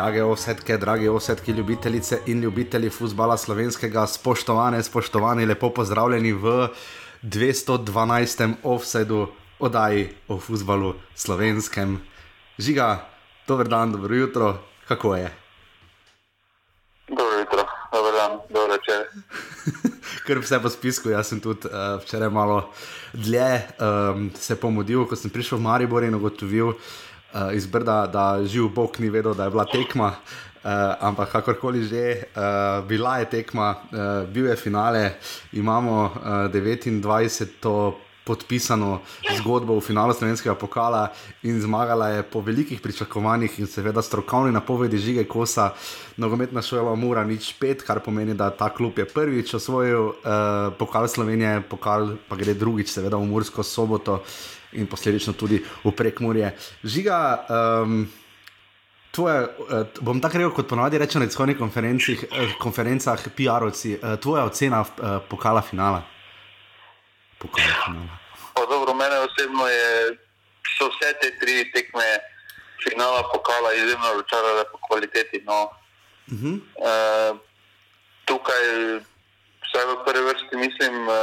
Drage osetke, drage osetke, ljubitelice in ljubitelji futbola slovenskega, spoštovane, spoštovani, lepo pozdravljeni v 212. offsetu oddaji o futbalu slovenskem. Žiga, dober dan, dobro jutro, kako je? Dobro jutro, dober dan, dobro večer. Ker vse po spisku, jaz sem tudi uh, včeraj malo dlje um, se pomudil, ko sem prišel v Maribor in ugotovil, uh, iz Brda, da živ Bog ni vedel, da je bila tekma. Uh, ampak kakorkoli že, uh, bila je tekma, uh, bil je finale, imamo uh, 29. podpisano zgodbo v finalu slovenskega pokala in zmagala je po velikih pričakovanjih in seveda strokovni napovedi žige kosa. Nogometna šola mora nič pet, kar pomeni, da ta klub je prvič osvojil uh, pokal Slovenije, pokal pa gre drugič, seveda v Mursko soboto in posledično tudi v prekmurje. Žiga, um, tvoje, uh, bom tako rekel, kot ponovadi rečem na izhodnih uh, konferencah, PR-ovci, uh, tvoja ocena uh, pokala finala. Pokala finala. Pa dobro, mene osebno je, so vse te tri tekme finala pokala izjemno razočarale po kvaliteti. No. Uh -huh. uh, tukaj, vsaj v prvi vrsti, mislim, uh,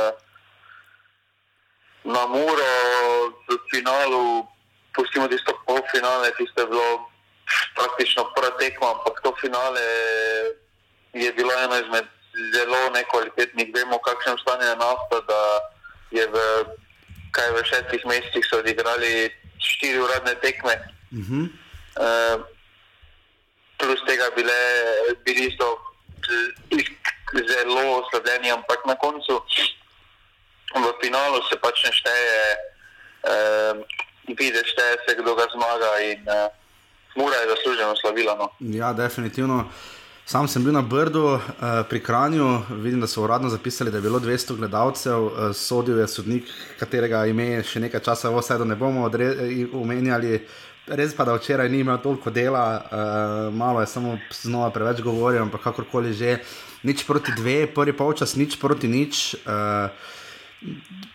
na Muro, v finalu, pustimo tisto polfinale, tisto je bilo praktično prva tekma, ampak to finale je bilo eno izmed zelo nekvalitetnih. Vemo, kakšen stanje je nafta, da je v, kaj v šestih mesecih so odigrali štiri uradne tekme. Uh -huh. uh, plus tega bile, bili so zelo oslabljeni, ampak na koncu v finalu se pač ne šteje, uh, vidiš, šteje se, kdo ga zmaga in uh, mora je zasluženo slavila. No. Ja, definitivno. Sam sem bil na Brdu uh, pri Kranju, vidim, da so uradno zapisali, da je bilo 200 gledalcev, uh, sodil je sodnik, katerega ime še nekaj časa v vsedu ne bomo omenjali. Res pa, da včeraj ni imel toliko dela, uh, malo je samo znova preveč govoril, ampak kakorkoli že, nič proti dve, prvi polčas, nič proti nič. Uh,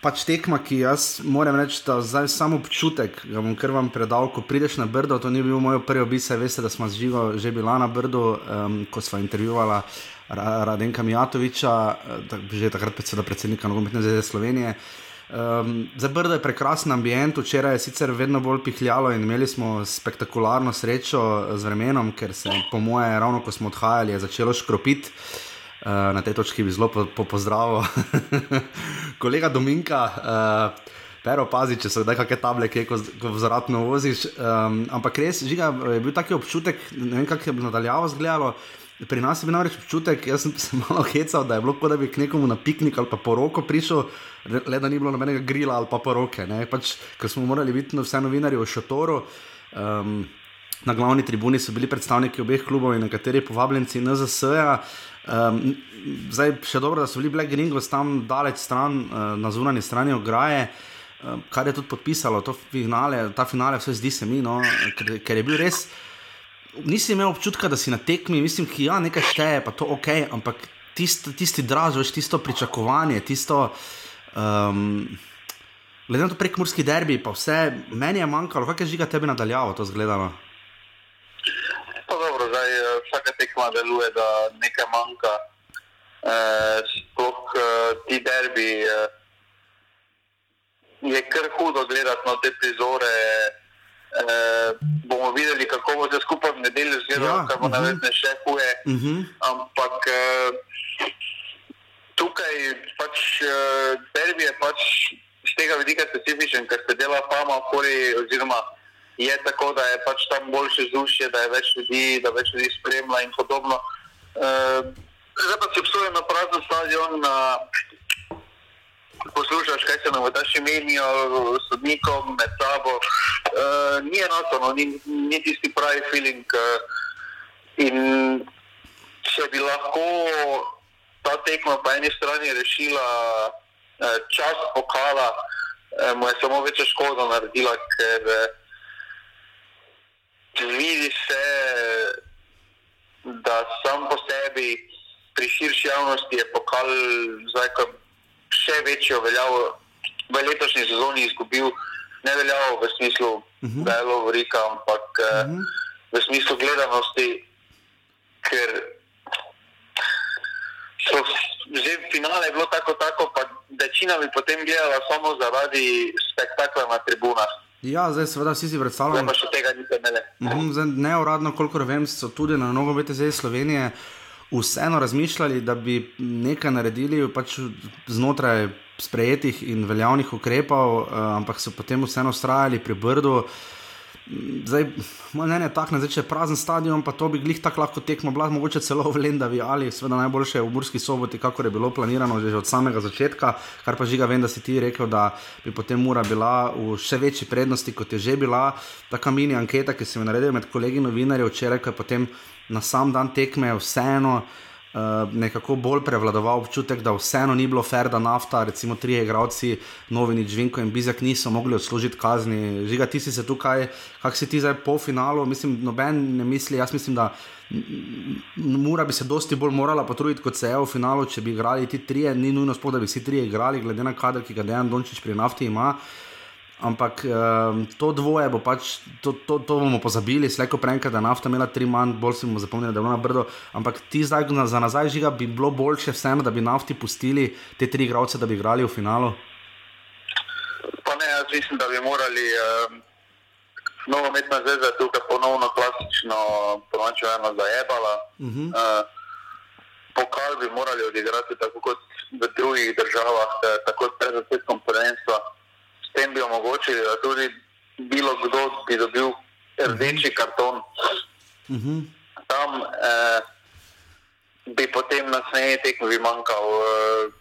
pač tekma, ki jaz moram reči, da zdaj samo občutek, da bom kar vam predal, ko prideš na Brdo. To ni bil moj prvi obisk, veste, da smo živo že bila na Brdu, um, ko smo intervjuvala Radenka Mijatoviča, tak, že takrat predsednika Nogometne zveze Slovenije. Um, za Brdo je prekrasen ambient, včeraj je sicer vedno bolj pihljalo in imeli smo spektakularno srečo z vremenom, ker se po moje, ravno ko smo odhajali, je začelo škropiti. Uh, na tej točki bi zelo po, po pozdravil kolega Dominka. Uh, Pero pazi, če so zdaj kakšne table, ki ko, ko vzratno voziš. Um, ampak res, žiga, je bil taki občutek, ne vem, kako je nadaljavo izgledalo. Pri nas je bil namreč občutek, jaz sem se malo hecal, da je bilo kot da bi k nekomu na piknik ali pa poroko prišel, le da ni bilo nobenega grila ali pa poroke. Pač, ker smo morali biti vse novinari v šotoru. Um, na glavni tribuni so bili predstavniki obeh klubov in nekateri povabljenci NZS-ja. Um, zdaj, še dobro, da so bili Black Gringos tam daleč stran, uh, na zunanji strani ograje, uh, kar je tudi podpisalo finale, ta finale, vse zdi se mi, no, ker, ker je bil res. Nisi imel občutka, da si na tekmi, mislim, ki ja, nekaj šteje, pa to ok, ampak tist, tisti draž, veš, tisto pričakovanje, tisto. Um, Glede na to prekmurski derbi, pa vse meni je manjkalo, kako je žiga tebi nadaljavo to zgledano tekma deluje, da nekaj manjka. Eh, sploh eh, ti derbi eh, je kar hudo gledati na te prizore. Eh, bomo videli, kako bo se skupaj v nedeljo zgodilo, ja, kar bo uh -huh. navedne še huje. Uh mhm. -huh. Ampak eh, tukaj pač eh, derbi je pač z tega vidika specifičen, ker se dela fama okoli oziroma je tako, da je pač tam boljše vzdušje, da je več ljudi, da več ljudi spremlja in podobno. Uh, zdaj pa si obsojen na prazen stadion, na poslušaš, kaj se nam vdaš imenijo, sodnikom, med sabo. Uh, ni enostavno, no, ni, ni tisti pravi feeling. Uh, in če bi lahko ta tekma po eni strani rešila uh, čas pokala, uh, mu je samo večja škoda naredila, ker uh, vidi se, da sam po sebi pri širši javnosti je pokal zdaj, še večjo veljavo v letošnji sezoni izgubil. Ne veljavo v smislu, uh -huh. da je bilo vrika, ampak uh -huh. v smislu gledanosti, ker so že finale bilo tako, tako pa večina bi potem gledala samo zaradi spektakla na tribunah. Ja, zdaj seveda vsi si predstavljamo. Pa še tega niste imeli. Mhm, Neuradno, kolikor vem, so tudi na nogometne zdaj Slovenije vseeno razmišljali, da bi nekaj naredili pač znotraj sprejetih in veljavnih ukrepov, uh, ampak so potem vseeno ustrajali pri Brdu. Uh, Zdaj, moj mnenje je tako, da če je prazen stadion, pa to bi glih tako lahko tekmo, bila mogoče celo v Lendavi ali seveda najboljše v Burski soboti, kako je bilo planirano že od samega začetka, kar pa žiga vem, da si ti rekel, da bi potem mora bila v še večji prednosti, kot je že bila. Taka mini anketa, ki sem jo naredil med kolegi novinarji včeraj, ko je potem na sam dan tekme vseeno. Uh, nekako bolj prevladoval občutek, da vseeno ni bilo fair, da nafta, recimo tri igravci, Novini, Džvinko in Bizek niso mogli odslužiti kazni. Žiga, ti si se tukaj, kak si ti zdaj po finalu, mislim, noben ne misli, jaz mislim, da mora bi se dosti bolj morala potruditi, kot se je v finalu, če bi igrali ti trije, ni nujno spod, da bi vsi trije igrali, glede na kader, ki ga Dejan Dončić pri nafti ima. Ampak um, to dvoje bo pač, to, to, to bomo pozabili, slejko prej, da je nafta imela tri manj, bolj si bomo zapomnili, da je bilo na brdo. Ampak ti zdaj za nazaj žiga bi bilo boljše vseeno, da bi nafti pustili te tri igralce, da bi igrali v finalu. Pa ne, jaz mislim, da bi morali um, novometna zveza tukaj ponovno klasično, ponovno eno zajebala. Uh -huh. uh, pokal bi morali odigrati tako kot v drugih državah, tako pred začetkom prvenstva tem bi omogočili, da tudi bilo kdo bi dobil rdeči karton. Uh mhm. -huh. Tam eh, bi potem na snežni tekmi manjkal eh,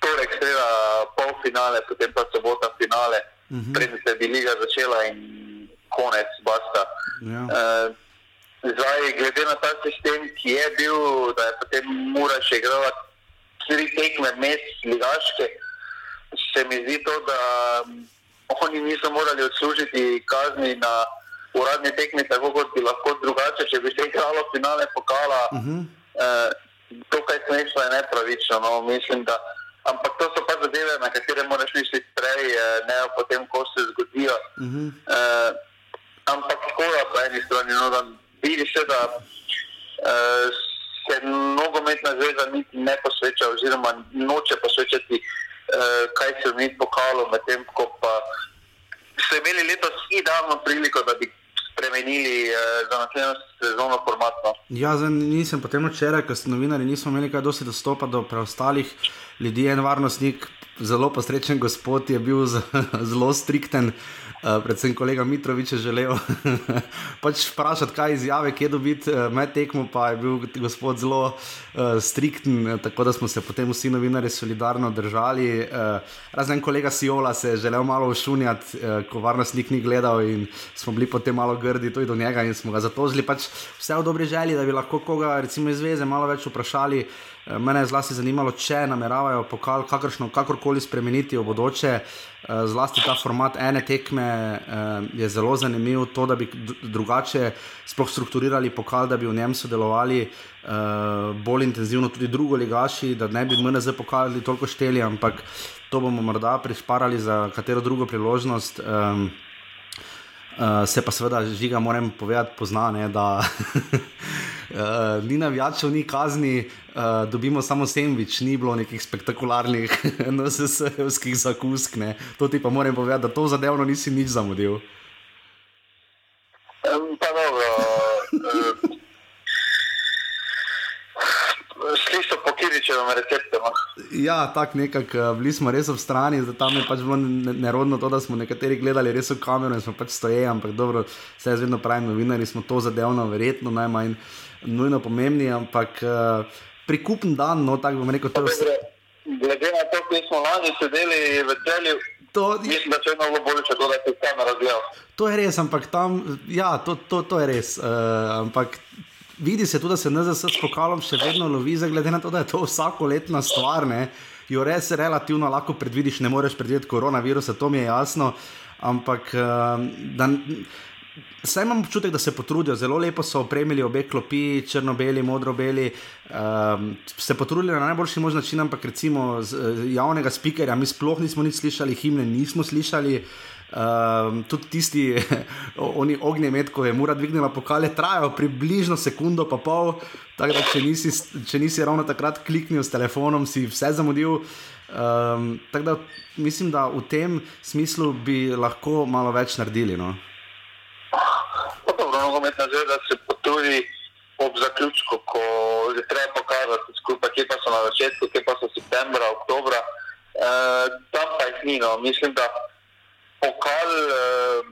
torek, sreda, polfinale, potem pa sobota finale, uh mhm. -huh. preden se bi liga začela in konec, basta. Ja. Eh, zdaj, glede na ta sistem, ki je bil, da je potem mora še igrati tri tekme, mes, ligaške se mi zdi to, da um, oni niso morali odslužiti kazni na uradni tekmi, tako kot bi lahko drugače, če bi se igralo finale pokala. Uh -huh. eh, to, kar se nekaj je nepravično. No, mislim, da, ampak to so pa zadeve, na katere moraš misliti prej, eh, ne pa potem, ko se zgodijo. Uh -huh. eh, ampak škoda po eni strani, no, da vidiš, da eh, se nogometna zveza niti ne posveča, oziroma noče posvečati kaj se mi pokalo, medtem ko pa so imeli letos idealno priliko, da bi spremenili uh, za naslednjo sezono formatno. Ja, nisem potem včeraj, ker smo novinari, nismo imeli kaj dosti dostopa do preostalih ljudi, en varnostnik, zelo posrečen gospod je bil zelo strikten. Uh, predvsem kolega Mitrovič je želel pač vprašati, kaj izjave, kje dobiti uh, med tekmo, pa je bil gospod zelo uh, strikten, tako da smo se potem vsi novinari solidarno držali. Uh, razen kolega Siola se je želel malo ušunjati, uh, ko varnostnik ni gledal in smo bili potem malo grdi tudi do njega in smo ga zatožili. Pač vse v dobri želji, da bi lahko koga, recimo iz Zveze, malo več vprašali. Eh, mene je zlasti zanimalo, če nameravajo pokal kakršno, kakorkoli spremeniti v bodoče. Eh, zlasti ta format ene tekme eh, je zelo zanimiv, to, da bi drugače sploh strukturirali pokal, da bi v njem sodelovali bolj intenzivno tudi drugo ligaši, da ne bi MNZ pokali toliko šteli, ampak to bomo morda prišparali za katero drugo priložnost. Uh, se pa seveda žiga, moram povedati, poznane, da uh, ni navijačev, ni kazni, uh, dobimo samo sendvič, ni bilo nekih spektakularnih NSS-evskih zakusk. Ne. To ti pa moram povedati, da to zadevno nisi nič zamudil. Um, pa dobro. Uh, po Kiričevem receptu? No? Ja, tako nekako, bili smo res ob strani, zato tam je pač bilo nerodno to, da smo nekateri gledali res v kamero in smo pač stojili, ampak dobro, vse je vedno pravi novinari, smo to zadevno, verjetno najmanj nujno pomembni, ampak uh, prikupen dan, no tako bom rekel, to je vse. Glede na to, ki smo lani sedeli v celju. To, Mislim, da če je mnogo bolje, če to da se tam razvija. To je res, ampak tam, ja, to, to, to je res. Uh, ampak vidi se tudi, da se NZS s pokalom še vedno lovi, glede na to, da je to vsakoletna stvar. Ne? Jo res relativno lahko predvidiš, ne moreš predvideti koronavirusa, to mi je jasno. Ampak uh, da. Saj imam občutek, da se potrudijo, zelo lepo so opremili obe klopi, črno-beli, modro-beli. Um, se potrudili na najboljši možen način, ampak recimo z, javnega spikerja, mi sploh nismo nič slišali, himne nismo slišali. Um, tudi tisti, oni ognjemet, ko je mura dvignila pokale, trajajo približno sekundo, pa pol. Tako da, če nisi, če nisi ravno takrat kliknil s telefonom, si vse zamudil. Um, tako da, mislim, da v tem smislu bi lahko malo več naredili. No? Dobro, nogometna zveza se potrudi ob zaključku, ko je treba pokazati skupaj, kje pa so na začetku, kje pa so septembra, oktobra. Uh, tam pa jih ni. No. Mislim, da pokal uh,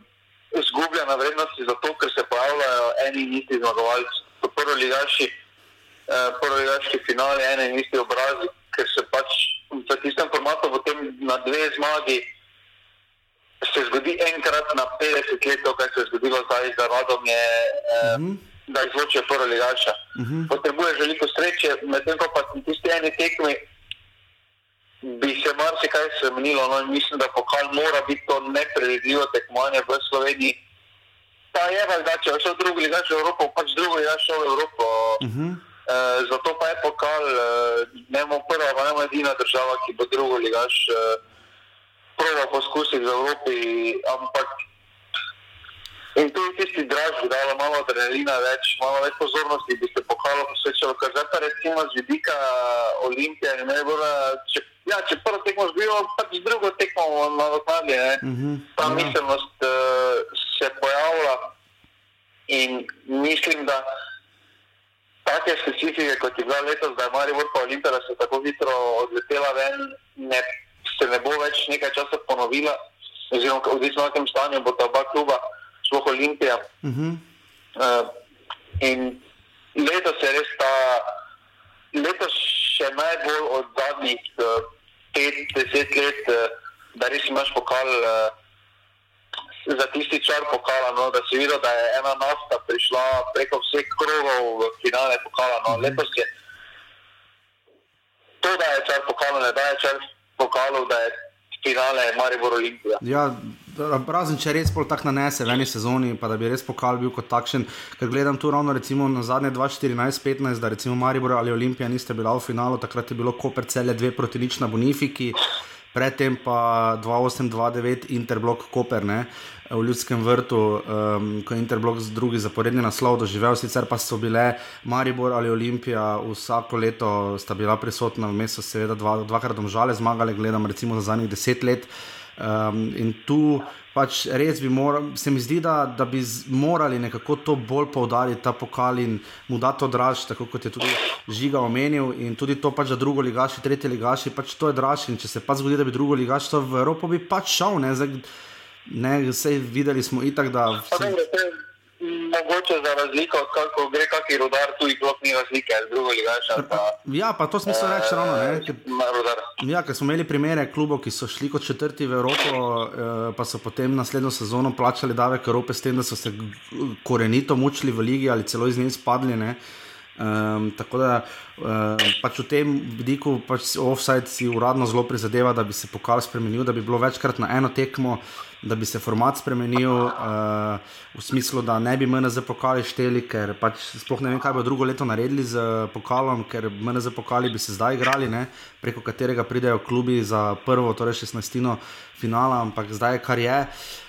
izgublja na vrednosti zato, ker se pojavljajo eni in isti zmagovalci. Prvo ligaški, uh, prvo ligaški finale, ene in isti obrazi, ker se pač v tistem formatu potem na dve zmagi se zgodi enkrat na 50 let, to, kar se je zgodilo zdaj z Radom, je, uh, mm -hmm. da izločijo prvo ligaša. Mm -hmm. Potrebuješ veliko sreče, medtem ko pa tisti eni tekmi bi se marsikaj spremenilo. No, mislim, da pokal mora biti to nepredvidljivo tekmovanje v Sloveniji. Pa je pa, da če šel drugi, če v Evropo, pač drugi, da šel v Evropo. Uh -huh. e, zato pa je pokal, e, ne bomo prva, pa ne bomo edina država, ki bo drugo ligaš. E, prvo poskusiti v Evropi, ampak In tu je tisti draž, da je malo adrenalina več, malo več pozornosti, bi se pohvalo posvečalo. Ker zdaj pa recimo z vidika Olimpije, ne bo da, če, ja, če prvo tekmo zbijo, pač drugo tekmo na odpadje. Mm -hmm. Ta ja. miselnost uh, se pojavlja in mislim, da take specifike, kot je bila letos, da je Maribor pa Olimpija, da se tako hitro odletela ven, ne, se ne bo več nekaj časa ponovila, oziroma odvisno na tem stanju bo ta oba kluba sploh Olimpija. Uh -huh. uh, in letos je res ta, letos še najbolj od zadnjih uh, pet, deset let, uh, da res imaš pokal. Uh, Za tisti čar pokala, no, da si videl, da je ena nafta prišla preko vseh krogov v finale pokala. No. Mhm. Letos je to, da je čar pokala, ne da je čar pokala, da je finale Maribor Olimpija. Ja, razen če res pol tako nanese v eni sezoni, pa da bi res pokal bil kot takšen. Ker gledam tu ravno recimo na zadnje 2014-2015, da recimo Maribor ali Olimpija niste bila v finalu, takrat je bilo Koper cele dve proti nič na Bonifiki. Predtem pa 2829 Interblok Koper ne, v Ljudskem vrtu, um, ko je Interblok z drugi zaporedni naslov doživel, sicer pa so bile Maribor ali Olimpija vsako leto sta bila prisotna, vmes so seveda dva, dvakrat domžale zmagale, gledam recimo za zadnjih deset let. Um, in tu pač res bi morali, se mi zdi, da, da bi z, morali nekako to bolj poudariti, ta pokal in mu dati to draž, tako kot je tudi žiga omenil. In tudi to, pač, da drugo ligaši, tretje ligaši, pač to je draž. In če se pa zgodi, da bi drugo ligaš to v Evropo, bi pač šel. Ne, Zdaj, ne vse videli smo itak, da. Vse mogoče za razliko, kako gre kakšen rodar, tu jih ni razlike, drugo več. Pa, ja, pa to smisel reči ravno. Ne, ja, ker smo imeli primere klubov, ki so šli kot četrti v Evropo, eh, pa so potem naslednjo sezono plačali davek Evrope s tem, da so se korenito mučili v ligi ali celo iz nje spadli. Ne. Um, tako da um, pač v tem vidiku pač offside si uradno zelo prizadeva, da bi se pokal spremenil, da bi bilo večkrat na eno tekmo, da bi se format spremenil uh, v smislu, da ne bi MNZ pokali šteli, ker pač sploh ne vem, kaj bo drugo leto naredili z pokalom, ker MNZ pokali bi se zdaj igrali, ne, preko katerega pridejo klubi za prvo, torej 16. finala, ampak zdaj je kar je.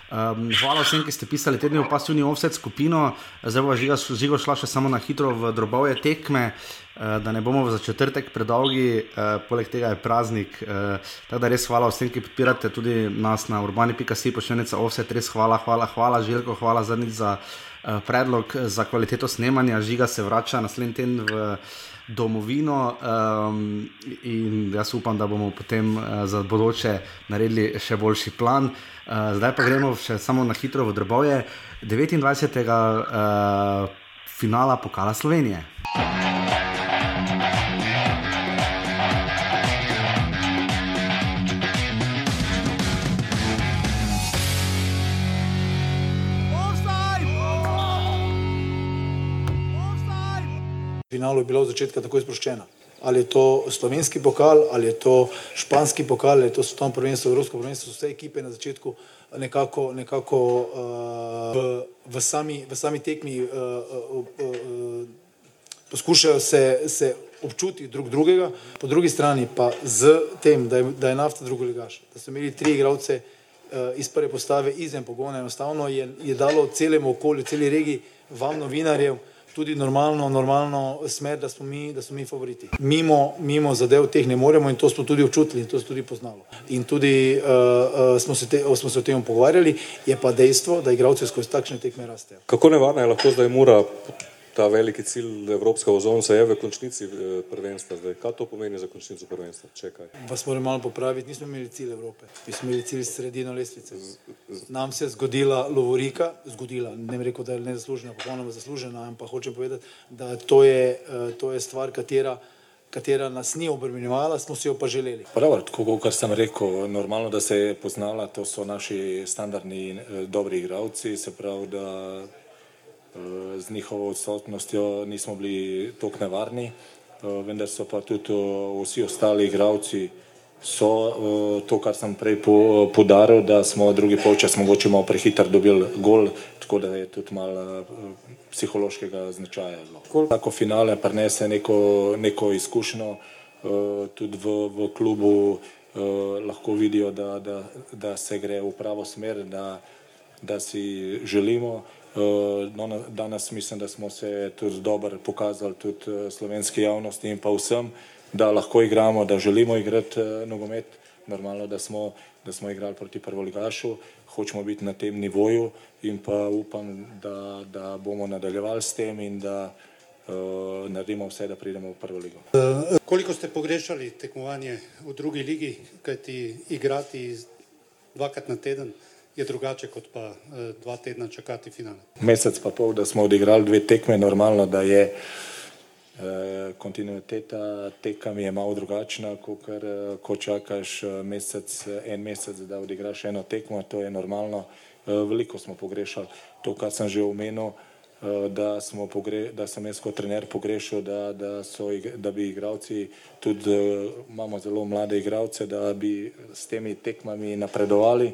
Um, hvala vsem, ki ste pisali tedne v pasivni offset skupino, zdaj bo žiga, žiga šla še samo na hitro v drobove tekme, uh, da ne bomo za četrtek predolgi, uh, poleg tega je praznik. Uh, tako da res hvala vsem, ki podpirate tudi nas na urbani.si, pošiljnica offset, res hvala, hvala, hvala, Željko, hvala zadnjič za predlog za kvaliteto snemanja. Žiga se vrača naslednji teden v domovino um, in jaz upam, da bomo potem uh, za bodoče naredili še boljši plan. Uh, zdaj pa gremo še samo na hitro v Drbovje, 29. Uh, finala Pokala Slovenije. Finalu bila od začetka tako izproščena. Ali je to slovenski pokal, ali je to španski pokal, ali je to svetovno prvenstvo, evropsko prvenstvo, vse ekipe na začetku nekako, nekako uh, v, v, sami, v sami tekmi uh, uh, uh, poskušajo se, se občutiti drug drugega, po drugi strani pa z tem, da je, da je nafta drugo ligaš, da so imeli tri igralce, iz prve postave izven pogona. Enostavno je, je dalo celemu okolju, celi regiji, vam novinarjev, tudi normalno, normalno smer, da smo mi, da smo mi favoriti. Mimo, mimo zadev teh ne moremo in to smo tudi občutili to se tudi poznalo. In tudi uh, uh, smo, se te, smo se o tem pogovarjali, je pa dejstvo, da igravci skozi takšne tekme rastejo. Kako nevarna je lahko zdaj mora ta veliki cilj Evropska ozonca je v končnici eh, prvenstva. Zdaj, kaj to pomeni za končnico prvenstva? Čekaj. Vas moram malo popraviti, nismo imeli cilj Evrope, mi smo imeli cilj sredino lestvice. Nam se je zgodila Lovorika, zgodila, ne bi rekel, da je nezaslužena, popolnoma zaslužena, ampak hočem povedati, da to je, eh, to je stvar, katera katera nas ni obremenjevala, smo si jo pa želeli. Prav, tako kot sem rekel, normalno, da se je poznala, to so naši standardni eh, dobri igravci, se pravi, da z njihovo odsotnostjo nismo bili tako nevarni, eh, vendar so pa tudi eh, vsi ostali igravci so eh, to, kar sem prej podaril, da smo drugi polčas mogoče malo prehiter dobili gol, tako da je tudi malo psihološkega značaja. Tako finale prenese neko, neko izkušnjo, tudi v, v klubu lahko vidijo, da, da, da se gre v pravo smer, da, da si želimo. Eh, no, danes mislim, da smo se tudi dobro pokazali tudi eh, slovenski javnosti in pa vsem, da lahko igramo, da želimo igrati eh, nogomet. Normalno, da smo, da smo igrali proti prvoligašu, hočemo biti na tem nivoju in pa upam, da, da bomo nadaljevali s tem in da uh, naredimo vse, da pridemo v prvo ligo. Koliko ste pogrešali tekmovanje v drugi ligi, kajti igrati dvakrat na teden? Je drugače kot pa eh, dva tedna čakati finale. Mesec pa pol, da smo odigrali dve tekme, normalno, da je eh, kontinuiteta tekami je malo drugačna, kot eh, ko čakaš mesec, en mesec, da odigraš eno tekmo, to je normalno. Veliko smo pogrešali to, kar sem že omenil. Da, pogre, da sem jaz kot trener pogrešal, da, da, so, da bi igravci, tudi imamo zelo mlade igravce, da bi s temi tekmami napredovali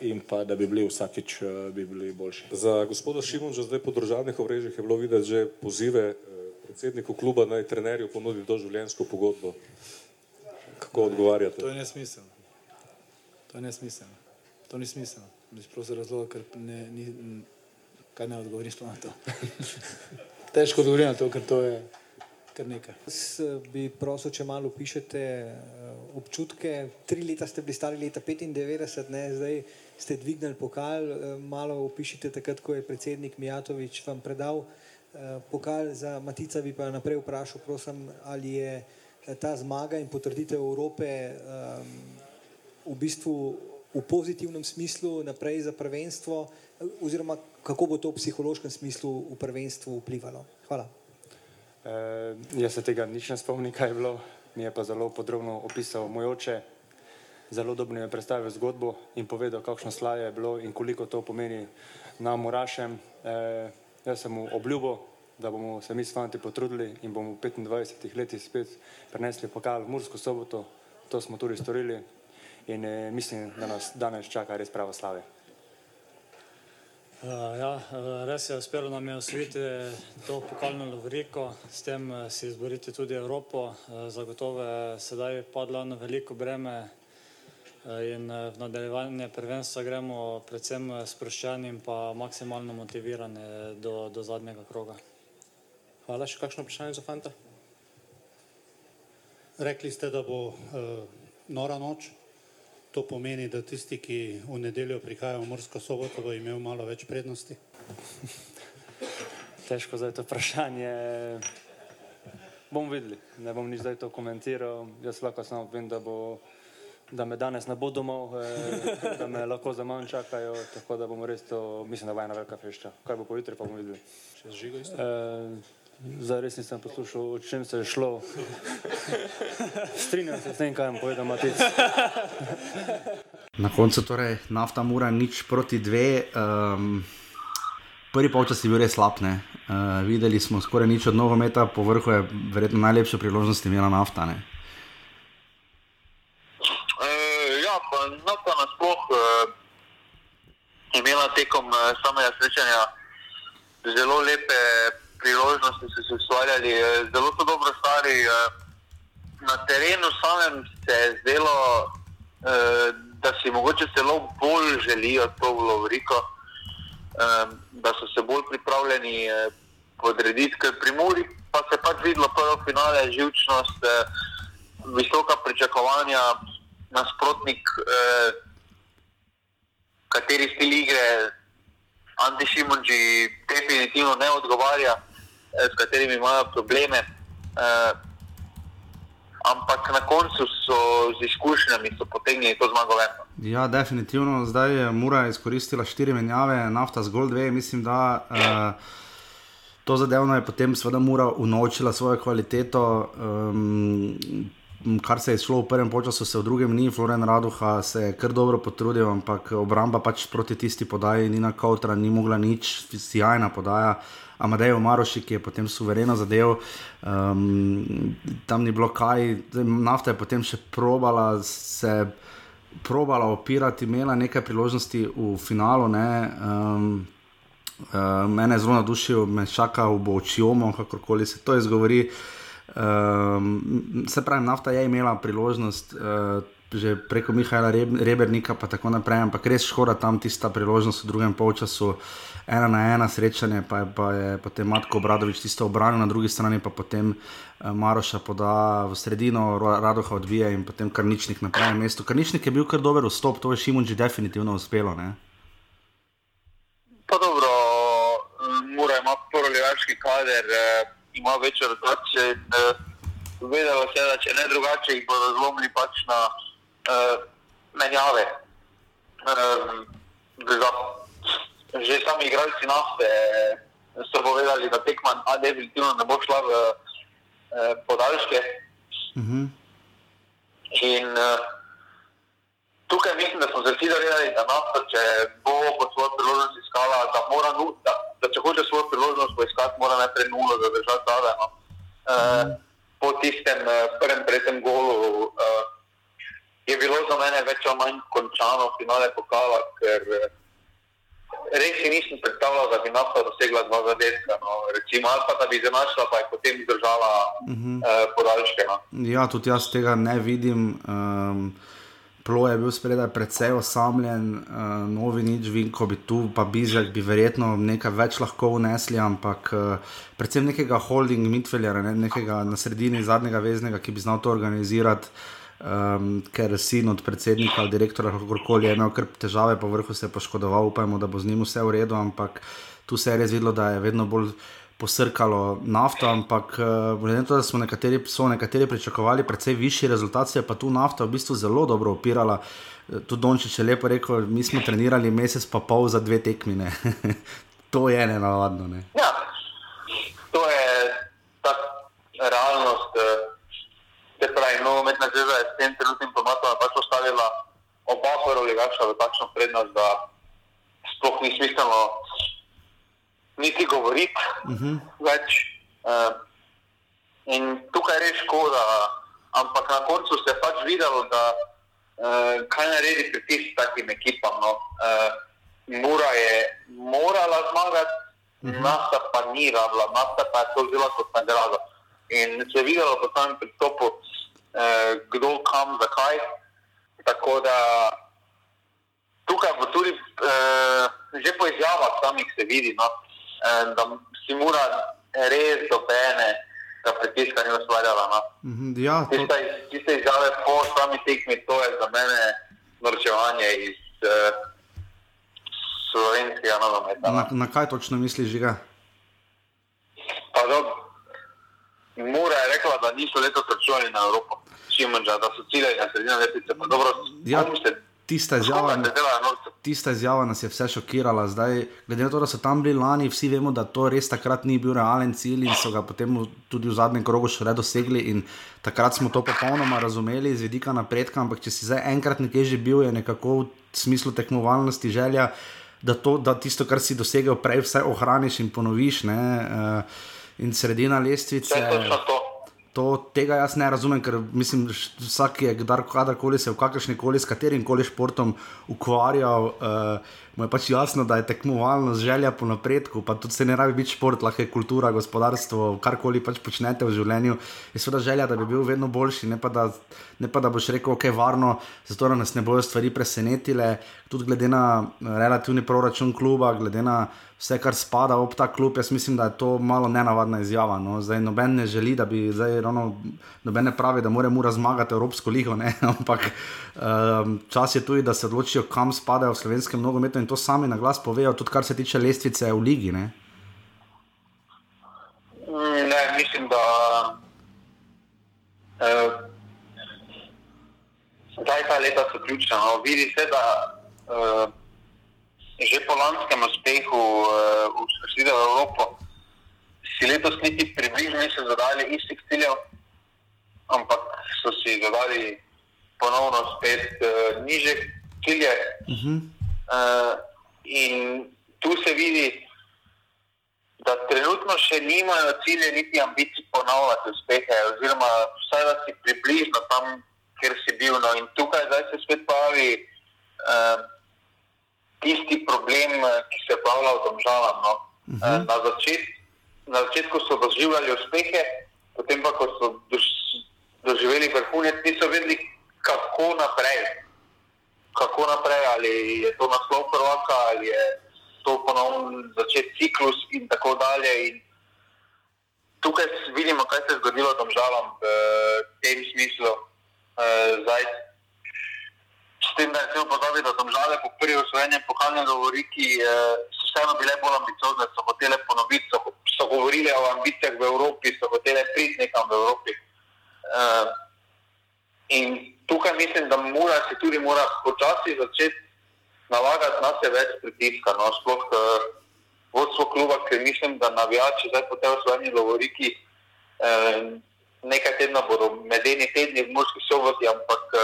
in pa da bi bili vsakič eh, bi bili boljši. Za gospoda Šimunča zdaj po državnih omrežjih je bilo videti že pozive eh, predsedniku kluba naj trenerju ponudi doživljenjsko pogodbo. Kako odgovarjate? To je nesmiselno. To je nesmiselno. To ni smiselno. Prosim razlog, ker ne, ni, kaj ne odgovoriš na to. Težko odgovorim na to, ker to je kar nekaj. Jaz eh, bi prosil, če malo pišete eh, občutke. Tri leta ste bili stari, leta 95, ne, zdaj ste dvignili pokal. Eh, malo opišite takrat, ko je predsednik Mijatovič vam predal pokal za Matica, bi pa naprej vprašal, prosim, ali je ta zmaga in potrditev Evrope v bistvu v pozitivnem smislu naprej za prvenstvo, oziroma kako bo to v psihološkem smislu v prvenstvu vplivalo. Hvala. Uh, jaz se tega nič ne spomnim, kaj je bilo, mi je pa zelo podrobno opisal moj oče, zelo dobro mi je predstavil zgodbo in povedal, kakšno slavje je bilo in koliko to pomeni nam Murašem. Uh, jaz sem mu obljubil, da bomo se mi s fanti potrudili in bomo v 25 letih spet prenesli pokal v Mursko soboto, to smo tudi storili in uh, mislim, da nas danes čaka res pravo slavje. Uh, ja, uh, res je, uspelo nam je osvojiti to pokalno lovoriko, s tem uh, si izboriti tudi Evropo. Zagotovo je sedaj padlo na veliko breme in v nadaljevanje prvenstva gremo predvsem sproščeni in pa maksimalno motivirani do, do zadnjega kroga. Hvala, še kakšno vprašanje za fanta? Rekli ste, da bo uh, nora noč. To pomeni, da tisti, ki v nedeljo prihajajo v Morsko soboto, bo imel malo več prednosti? Težko zdaj to vprašanje. Bom videli, ne bom nič zdaj to komentiral. Jaz lahko samo vem, da, bo, da me danes ne bo domov, eh, da me lahko za manj čakajo, tako da bomo res to, mislim, da bo ena velika fešča. Kaj bo pojutri, pa bomo videli. Še zžigo isto? Eh, Zdaj res nisem poslušal, o čem se je šlo. Strinjam se s tem, kaj vam povedal Matic. Na koncu torej nafta mora nič proti dve. Um, prvi polčas je bil res slab. Uh, videli smo skoraj nič od nogometa, po vrhu je verjetno najlepša priložnost imela nafta. Ne? Uh, ja, pa nafta nasploh uh, imela tekom uh, samega srečanja zelo lepe priložnosti so se ustvarjali, eh, zelo so dobro stari. Eh, na terenu samem se je zdelo, eh, da si mogoče celo bolj želijo to Lovriko, da so se bolj pripravljeni podrediti, ker pri Muri pa se je pač videlo prvo finale, živčnost, visoka pričakovanja, nasprotnik, kateri stil igre, Anti Šimunči, definitivno ne odgovarja, s katerimi imajo probleme. Uh, ampak na koncu so z izkušnjami potegnili to zmago ven. Ja, definitivno. Zdaj je Mura izkoristila štiri menjave, nafta zgolj dve. Mislim, da uh, to zadevno je potem seveda Mura unovčila svojo kvaliteto. Um, Kar se je šlo v prvem času, se v drugem ni, Floren Raduha se je kar dobro potrudil, ampak obramba pač proti tisti podaji, Nina Kautra ni mogla nič, sjajna podaja. Uh, Amadejo Maroši, ki je potem suvereno zadev, um, tam ni bilo kaj, nafta je potem še probala se. Probala opirati, imela nekaj priložnosti v finalu. Um, uh, mene je zelo navdušil, me čaka v Bočjomu, kako koli se to izgovori. Um, se pravi, nafta je imela priložnost, uh, že preko Mihajla Rebernika, pa tako naprej, ampak res škoda tam tista priložnost v drugem polčasu. Ena na ena srečanje, pa je, pa je potem Matko Obradovič tisto obranil, na drugi strani pa potem uh, Maroša poda v sredino, Radoha odvija in potem Karničnik na pravem mestu. Karničnik je bil kar dober vstop, to je Šimunči definitivno uspelo. Ne? Pa dobro, mora ima prvi levaški kader, eh, ima več rotacije. Eh, vedelo se da če ne drugače, jih bodo zlomili pač na menjave. Um, že sami igralci nafte so povedali, da tekma A definitivno ne bo šla v uh, podaljške. Uh mhm. -huh. In uh, tukaj mislim, da smo se vsi zavedali, da nafta, če bo po svojo priložnost iskala, da mora nuta, da če hoče svojo priložnost poiskati, mora najprej nulo zadržati zadaj. No. Uh, uh -huh. Po tistem uh, prvem, tretjem golu. Uh, je bilo za mene več ali manj končano finale pokala, ker eh, res si nisem predstavljal, da bi nafta dosegla dva zadetka. No. Recimo, ali pa da bi zanašala, pa je potem izdržala uh -huh. uh, podaljške. No. Ja, tudi jaz tega ne vidim. Um... Plo je bil spredaj precej osamljen, uh, novi nič, vinko bi tu, pa Bizek bi verjetno nekaj več lahko vnesli, ampak uh, predvsem nekega holding midfieldera, ne, nekega na sredini zadnjega veznega, ki bi znal to organizirati um, ker sin od predsednika ali direktora, kako koli, je imel kar težave, po vrhu se je poškodoval, upajmo, da bo z njim vse v redu, ampak tu se je res videlo, da je vedno bolj. Posrkalo nafto, ampak uh, glede na to, da smo nekateri, nekateri pričakovali precej višji rezultat, je pa tu nafta v bistvu zelo dobro opirala. Eh, tudi Dončić je lepo rekel, mi smo trenirali mesec pa pol za dve tekmine. to je ne navadno. Ne? Ja, to je ta realnost. Uh se pravi, nogometna zveza je s tem trenutnim formatom pač postavila oba prvoligaša v takšno prednost, da sploh ni smiselno niti govoriti uh mhm. -huh. več. Uh, in tukaj je res škoda, ampak na koncu se je pač videlo, da uh, kaj naredi pritisk takim ekipam. No. Uh, Mura je morala zmagati, uh mhm. -huh. nafta pa ni rabila, nafta pa je to vzela kot nagrado. In se je videlo po samem pristopu, eh, kdo kam, zakaj. Tako da tukaj bo tudi eh, že po izjavah samih se vidi, no, eh, da si mora res dobene. Da pritiska ni ustvarjala. No. Mhm, ja, to... tiste, tiste izjave po sami tekmi, to je za mene norčevanje iz uh, slovenskega nogometa. No. Na, na kaj točno misliš, Žiga? Pa Mura je rekla, da niso letos računali na Evropo. Šimunča, da so ciljali na sredino letnice. Ja, tista izjava, tista izjava nas je vse šokirala. Zdaj, glede na to, da so tam bili lani, vsi vemo, da to res takrat ni bil realen cilj in so ga potem tudi v zadnjem krogu še dosegli. Takrat smo to popolnoma razumeli z vidika napredka, ampak če si zdaj enkrat nekje že bil, je nekako v smislu tekmovalnosti želja, da, to, da tisto, kar si dosegel prej, vse ohraniš in ponoviš. Ne, uh, in sredina lestvice. To, tega jaz ne razumem, ker mislim, da vsak kadarkoli se v kakršni koli s katerim koli športom ukvarjal, uh, mu je pač jasno, da je tekmovalnost želja po napredku, pa tudi se ne rabi biti šport, lahko je kultura, gospodarstvo, karkoli pač počnete v življenju. Je seveda želja, da bi bil vedno boljši, ne pa da, ne pa da boš rekel, ok, varno, zato da nas ne bojo stvari presenetile. Tudi glede na relativni proračun kluba, glede na vse, kar spada ob ta klub, jaz mislim, da je to malo nenavadna izjava. No. Zdaj, noben ne želi, da bi zdaj ravno, noben ne pravi, da moramo razmagati Evropsko ligo, ne? ampak um, čas je tudi, da se odločijo, kam spadajo v slovenskem nogometu in to sami na glas povejo, tudi kar se tiče lestvice v ligi. Ne, ne mislim, da. Uh, Zdaj ta leta so ključna. No. Vidi se, da uh, že po lanskem uspehu uh, v Sredo Evropo si letos niti približno niso zadali istih ciljev, ampak so si zadali ponovno spet uh, niže cilje. Uh -huh. uh, in tu se vidi, da trenutno še nimajo cilje, niti ambicij ponoviti uspehe, oziroma vsaj da si približno tam, kjer si bil. No. In tukaj se spet pojavi. Uh, tisti problem, eh, ki se je pojavljal v državah. No. Uh -huh. na, začet, na začetku so doživljali uspehe, potem pa, ko so dož, doživeli vrhunec, niso vedeli, kako naprej. Kako naprej, ali je to naslov prvaka, ali je to ponovno začet ciklus in tako dalje. In tukaj vidimo, kaj se je zgodilo tam žalam v tem smislu. Uh, zdaj, S tem, da je zelo podobno, da so žale po prvi osvojenju pokalne govoriki, eh, so vseeno bile bolj ambiciozne, so hotele ponoviti, so, so govorile o ambicijah v Evropi, so hotele priti nekam v Evropi. Eh, in tukaj mislim, da mora se tudi mora počasi začeti nalagati na sebe več pritiska. No, sploh eh, vodstvo kluba, ker mislim, da navijači zdaj po tej osvojenju govoriki. Eh, Nekaj tedna bodo medeni tedni v Murski soboti, ampak uh,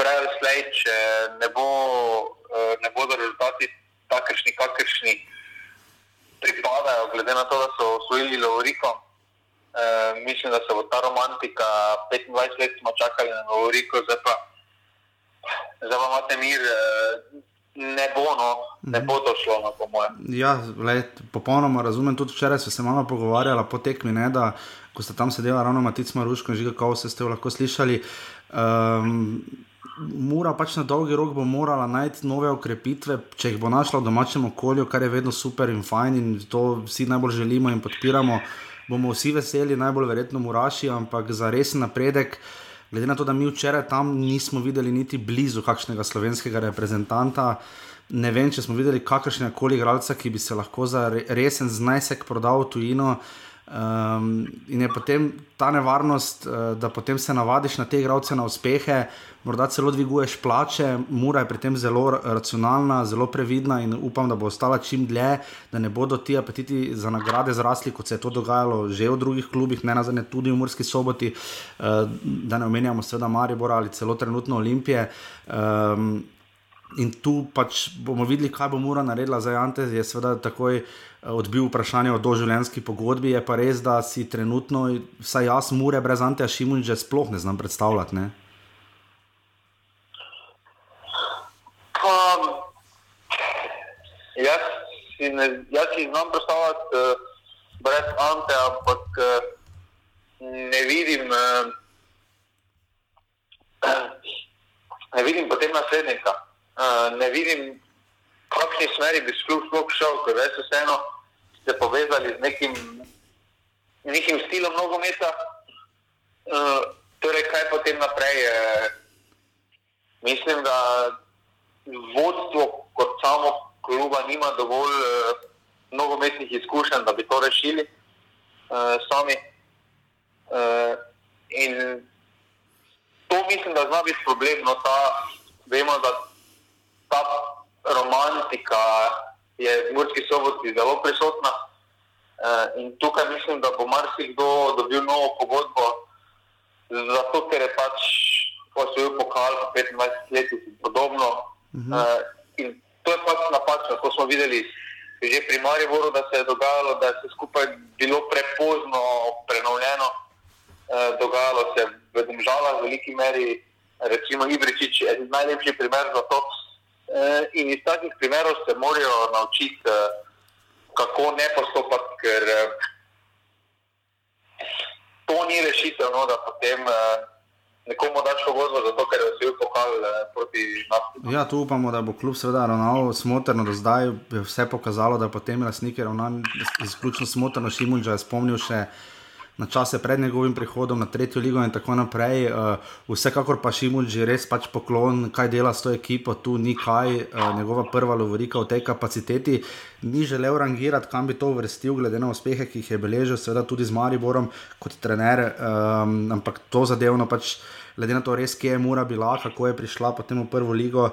prej ali slej, če ne, bo, eh, ne bodo rezultati takršni, kakršni pripadajo, glede na to, da so osvojili Lovoriko. E, mislim, da se bo ta romantika 25 let smo čakali na Lovoriko, zdaj pa, zdaj pa imate mir. E, Ne bo, no, ne bo to šlo, no, po mojem. Ja, lej, popolnoma razumem. Tudi včeraj smo se malo pogovarjali po tekmi, ne, da ko ste tam sedeli, ravno Matic Maruško in Žiga, kako ste lahko slišali. Um, mora pač na dolgi rok bo morala najti nove ukrepitve, če jih bo našla v domačem okolju, kar je vedno super in fajn in to vsi najbolj želimo in podpiramo. Bomo vsi veseli, najbolj verjetno muraši, ampak za resen napredek, glede na to, da mi včeraj tam nismo videli niti blizu kakšnega slovenskega reprezentanta. Ne vem, če smo videli kakršnega koli igralca, ki bi se lahko za resen znesek prodal v tujino. Um, in je potem ta nevarnost, uh, da potem se navadiš na te igralce, na uspehe, morda celo dviguješ plače, mora je pri tem zelo racionalna, zelo previdna in upam, da bo ostala čim dlje, da ne bodo ti apetiti za nagrade zrasli, kot se je to dogajalo že v drugih klubih, ne nazadnje tudi v Murski soboti, uh, da ne omenjamo seveda Maribora ali celo trenutno Olimpije. Um, In tu pač bomo videli, kaj bo Mura naredila za Jante. Je seveda takoj eh, odbil vprašanje o doživljenjski pogodbi. Je pa res, da si trenutno, vsaj jaz, Mure brez Ante Šimunča sploh ne znam predstavljati. Ne? jaz, si ne, jaz si znam predstavljati uh, brez Ante, ampak uh, ne vidim, uh, ne vidim potem naslednika. Uh, ne vidim, v kakšni smeri bi sploh šel, ker res vseeno ste povezali z nekim, nekim stilom nogometa. Uh, torej, kaj potem naprej? Uh, mislim, da vodstvo kot samo kluba nima dovolj uh, nogometnih izkušenj, da bi to rešili uh, sami. Uh, in to mislim, da zna biti problem. No, ta, vemo, da ta romantika je v Murski soboti zelo prisotna. Uh, in tukaj mislim, da bo marsikdo dobil novo pogodbo, zato ker je pač osvojil pokal po 25 letih in podobno. Uh -huh. uh, in to je pač napačno. To smo videli že pri Mariboru, da se je dogajalo, da je vse skupaj bilo prepozno prenovljeno. E, dogajalo se je v Dvožalah v veliki meri, recimo Ibričič je najlepši primer za to. Uh, in iz takih primerov se morajo naučiti, uh, kako ne postopati, ker uh, to ni rešitev, no, da potem nekomu daš pogodbo, zato ker je vse pokal proti nas. Ja, tu upamo, da bo klub seveda ravnal smotrno, do zdaj je vse pokazalo, da potem lastniki ravnajo izključno smotrno. Šimunča je spomnil še na čase pred njegovim prihodom na tretjo ligo in tako naprej. Uh, vsekakor pa Šimun že res pač poklon, kaj dela s to ekipo, tu ni kaj, uh, njegova prva lovorika v tej kapaciteti. Ni želel rangirati, kam bi to uvrstil, glede na uspehe, ki jih je beležil, seveda tudi z Mariborom kot trener, um, ampak to zadevno pač glede na to, res, kje je Mura bila, kako je prišla potem v prvo ligo, uh,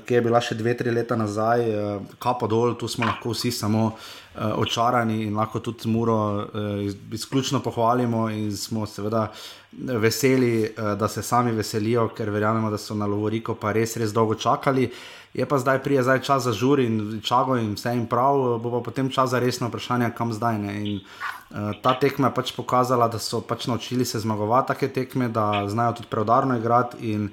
ki je bila še dve, tri leta nazaj, uh, kapo dol, tu smo lahko vsi samo uh, očarani in lahko tudi Muro uh, izključno pohvalimo in smo seveda veseli, uh, da se sami veselijo, ker verjamemo, da so na Lovoriko pa res, res dolgo čakali. Je pa zdaj prije zdaj čas za žur in čago in vse jim prav, bo pa potem čas za resno vprašanje, kam zdaj ne. In, uh, ta tekma je pač pokazala, da so pač naučili se zmagovati take tekme, da znajo tudi preudarno igrati. In,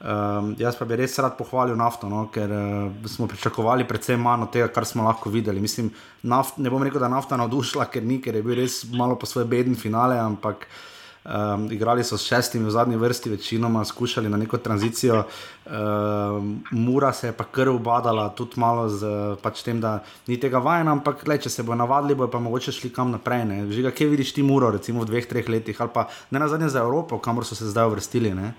um, jaz pa bi res rad pohvalil nafto, no, ker uh, smo pričakovali predvsem manj od tega, kar smo lahko videli. Mislim, naft, ne bom rekel, da nafta navdušila, ker ni, ker je bil res malo po svoje bedni finale, ampak. Um, igrali so s šestimi v zadnji vrsti, večinoma skušali na neko tranzicijo. Um, Mura se je pa kar ubadala, tudi malo z pač tem, da ni tega vajena, ampak le, če se bo navadili, bo pa mogoče šli kam naprej. Ne? Žiga, kje vidiš ti Muro, recimo v dveh, treh letih, ali pa ne na zadnje za Evropo, kamor so se zdaj uvrstili? Ne?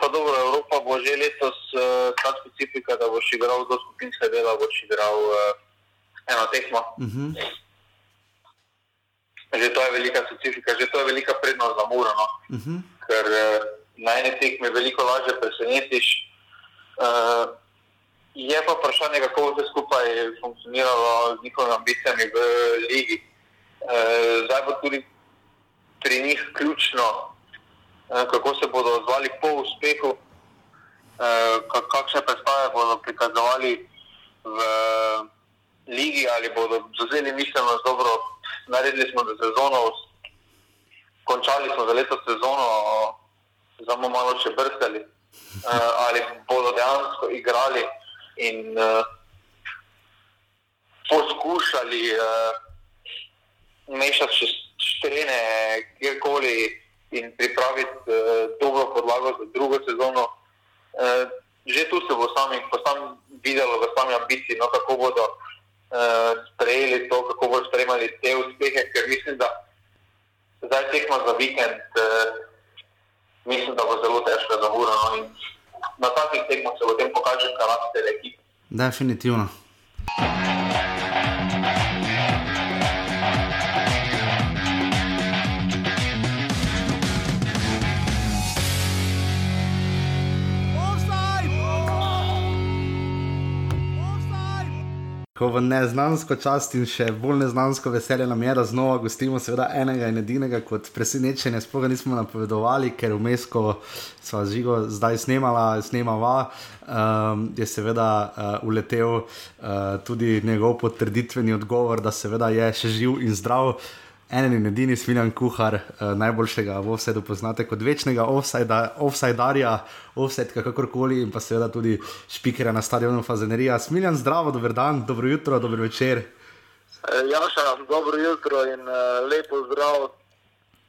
Pa dobro, Evropa bo že letos uh, ta specifika, da boš igral do skupinskega dela, boš igral uh, eno tekmo. Uh mhm. -huh. Že to je velika specifika, že to je velika prednost za Muro. No? Uh mhm. -huh. Ker uh, na eni tekmi veliko lažje presenetiš. Uh, je pa vprašanje, kako bo vse skupaj funkcioniralo z njihovimi ambicijami v Ligi. Uh, zdaj bo tudi pri njih ključno, uh, kako se bodo odzvali po uspehu, uh, kakšne predstave bodo prikazovali v Ligi ali bodo zauzeli mišljenost dobro naredili smo za sezono, končali smo za leto sezono, samo malo še brskali, uh, ali bodo dejansko igrali in uh, poskušali uh, mešati še štrene, kjerkoli in pripraviti uh, dobro podlago za drugo sezono. Uh, že tu se bo sami, pa sam videlo v sami ambiciji, no, kako bodo uh, sprejeli to, kako bodo sprejemali te uspehe, ker mislim, da zdaj tekmo za vikend, uh, mislim, da bo zelo težko za uro. No, na takih tekmah se potem pokaže karakter ekipe. Definitivno. Ko v neznansko čast in še bolj neznansko veselje nam je, da znova gostimo seveda enega in edinega kot presenečenje. Sploh nismo napovedovali, ker vmes, ko smo žigo zdaj snemala, snemava, um, je seveda uh, uletel uh, tudi njegov potrditveni odgovor, da seveda je še živ in zdrav en in edini smiljan kuhar, uh, najboljšega v offsetu poznate kot večnega offsidarja, offset kakorkoli in pa seveda tudi špikera na stadionu Fazenerija. Smiljan, zdravo, dober dan, dobro jutro, dobro večer. Eh, Jaša, dobro jutro in uh, lepo zdrav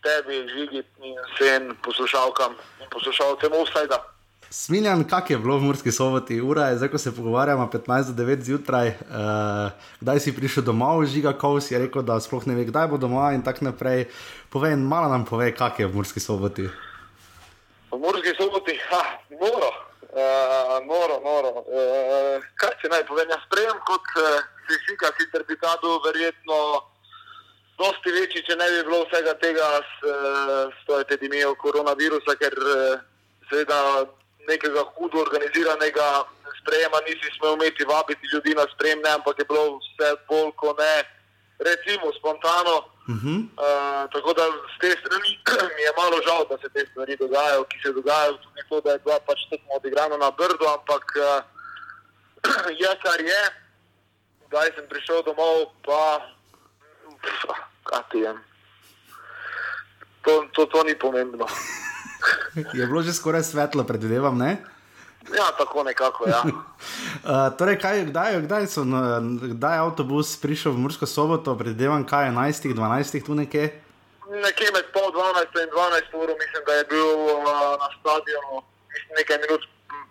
tebi, žigi in vsem poslušalkam in poslušalcem offsajda. Smiljan, kak je bilo v Murski soboti, ura je zdaj, ko se pogovarjamo, 15 do 9 zjutraj, uh, kdaj si prišel domov, žiga Kovs je rekel, da sploh ne ve, kdaj bo doma in tako naprej. Povej, malo nam pove, kak je v Murski soboti. V Murski soboti, ha, moro, uh, moro, moro. Uh, kaj se naj povem, jaz sprejem kot uh, sisika, sicer bi ta bil verjetno. Dosti večji, če ne bi bilo vsega tega s, s to epidemijo koronavirusa, ker seveda nekega hudo organiziranega sprejema, nisi smel imeti vabiti ljudi na sprejem, ampak je bilo vse bolj kot ne, recimo spontano. Uh -huh. uh, tako da z te strani mi je malo žal, da se te stvari dogajajo, ki se dogajajo tudi to, da je bila pač tekmo odigrana na brdo, ampak uh, je kar je. Zdaj sem prišel domov, pa kaj ti je. To, to, to ni pomembno. je bilo že skoraj svetlo, predvidevam. Ne? Ja, tako nekako. Ja. uh, torej, kaj, kdaj, kdaj, so, kdaj je avtobus prišel v Mursko soboto, predvidevam, kaj je 11, 12, tu nekje? Nekje med pol 12 in 12 ur, mislim, da je bil uh, na stadionu, mislim, nekaj minut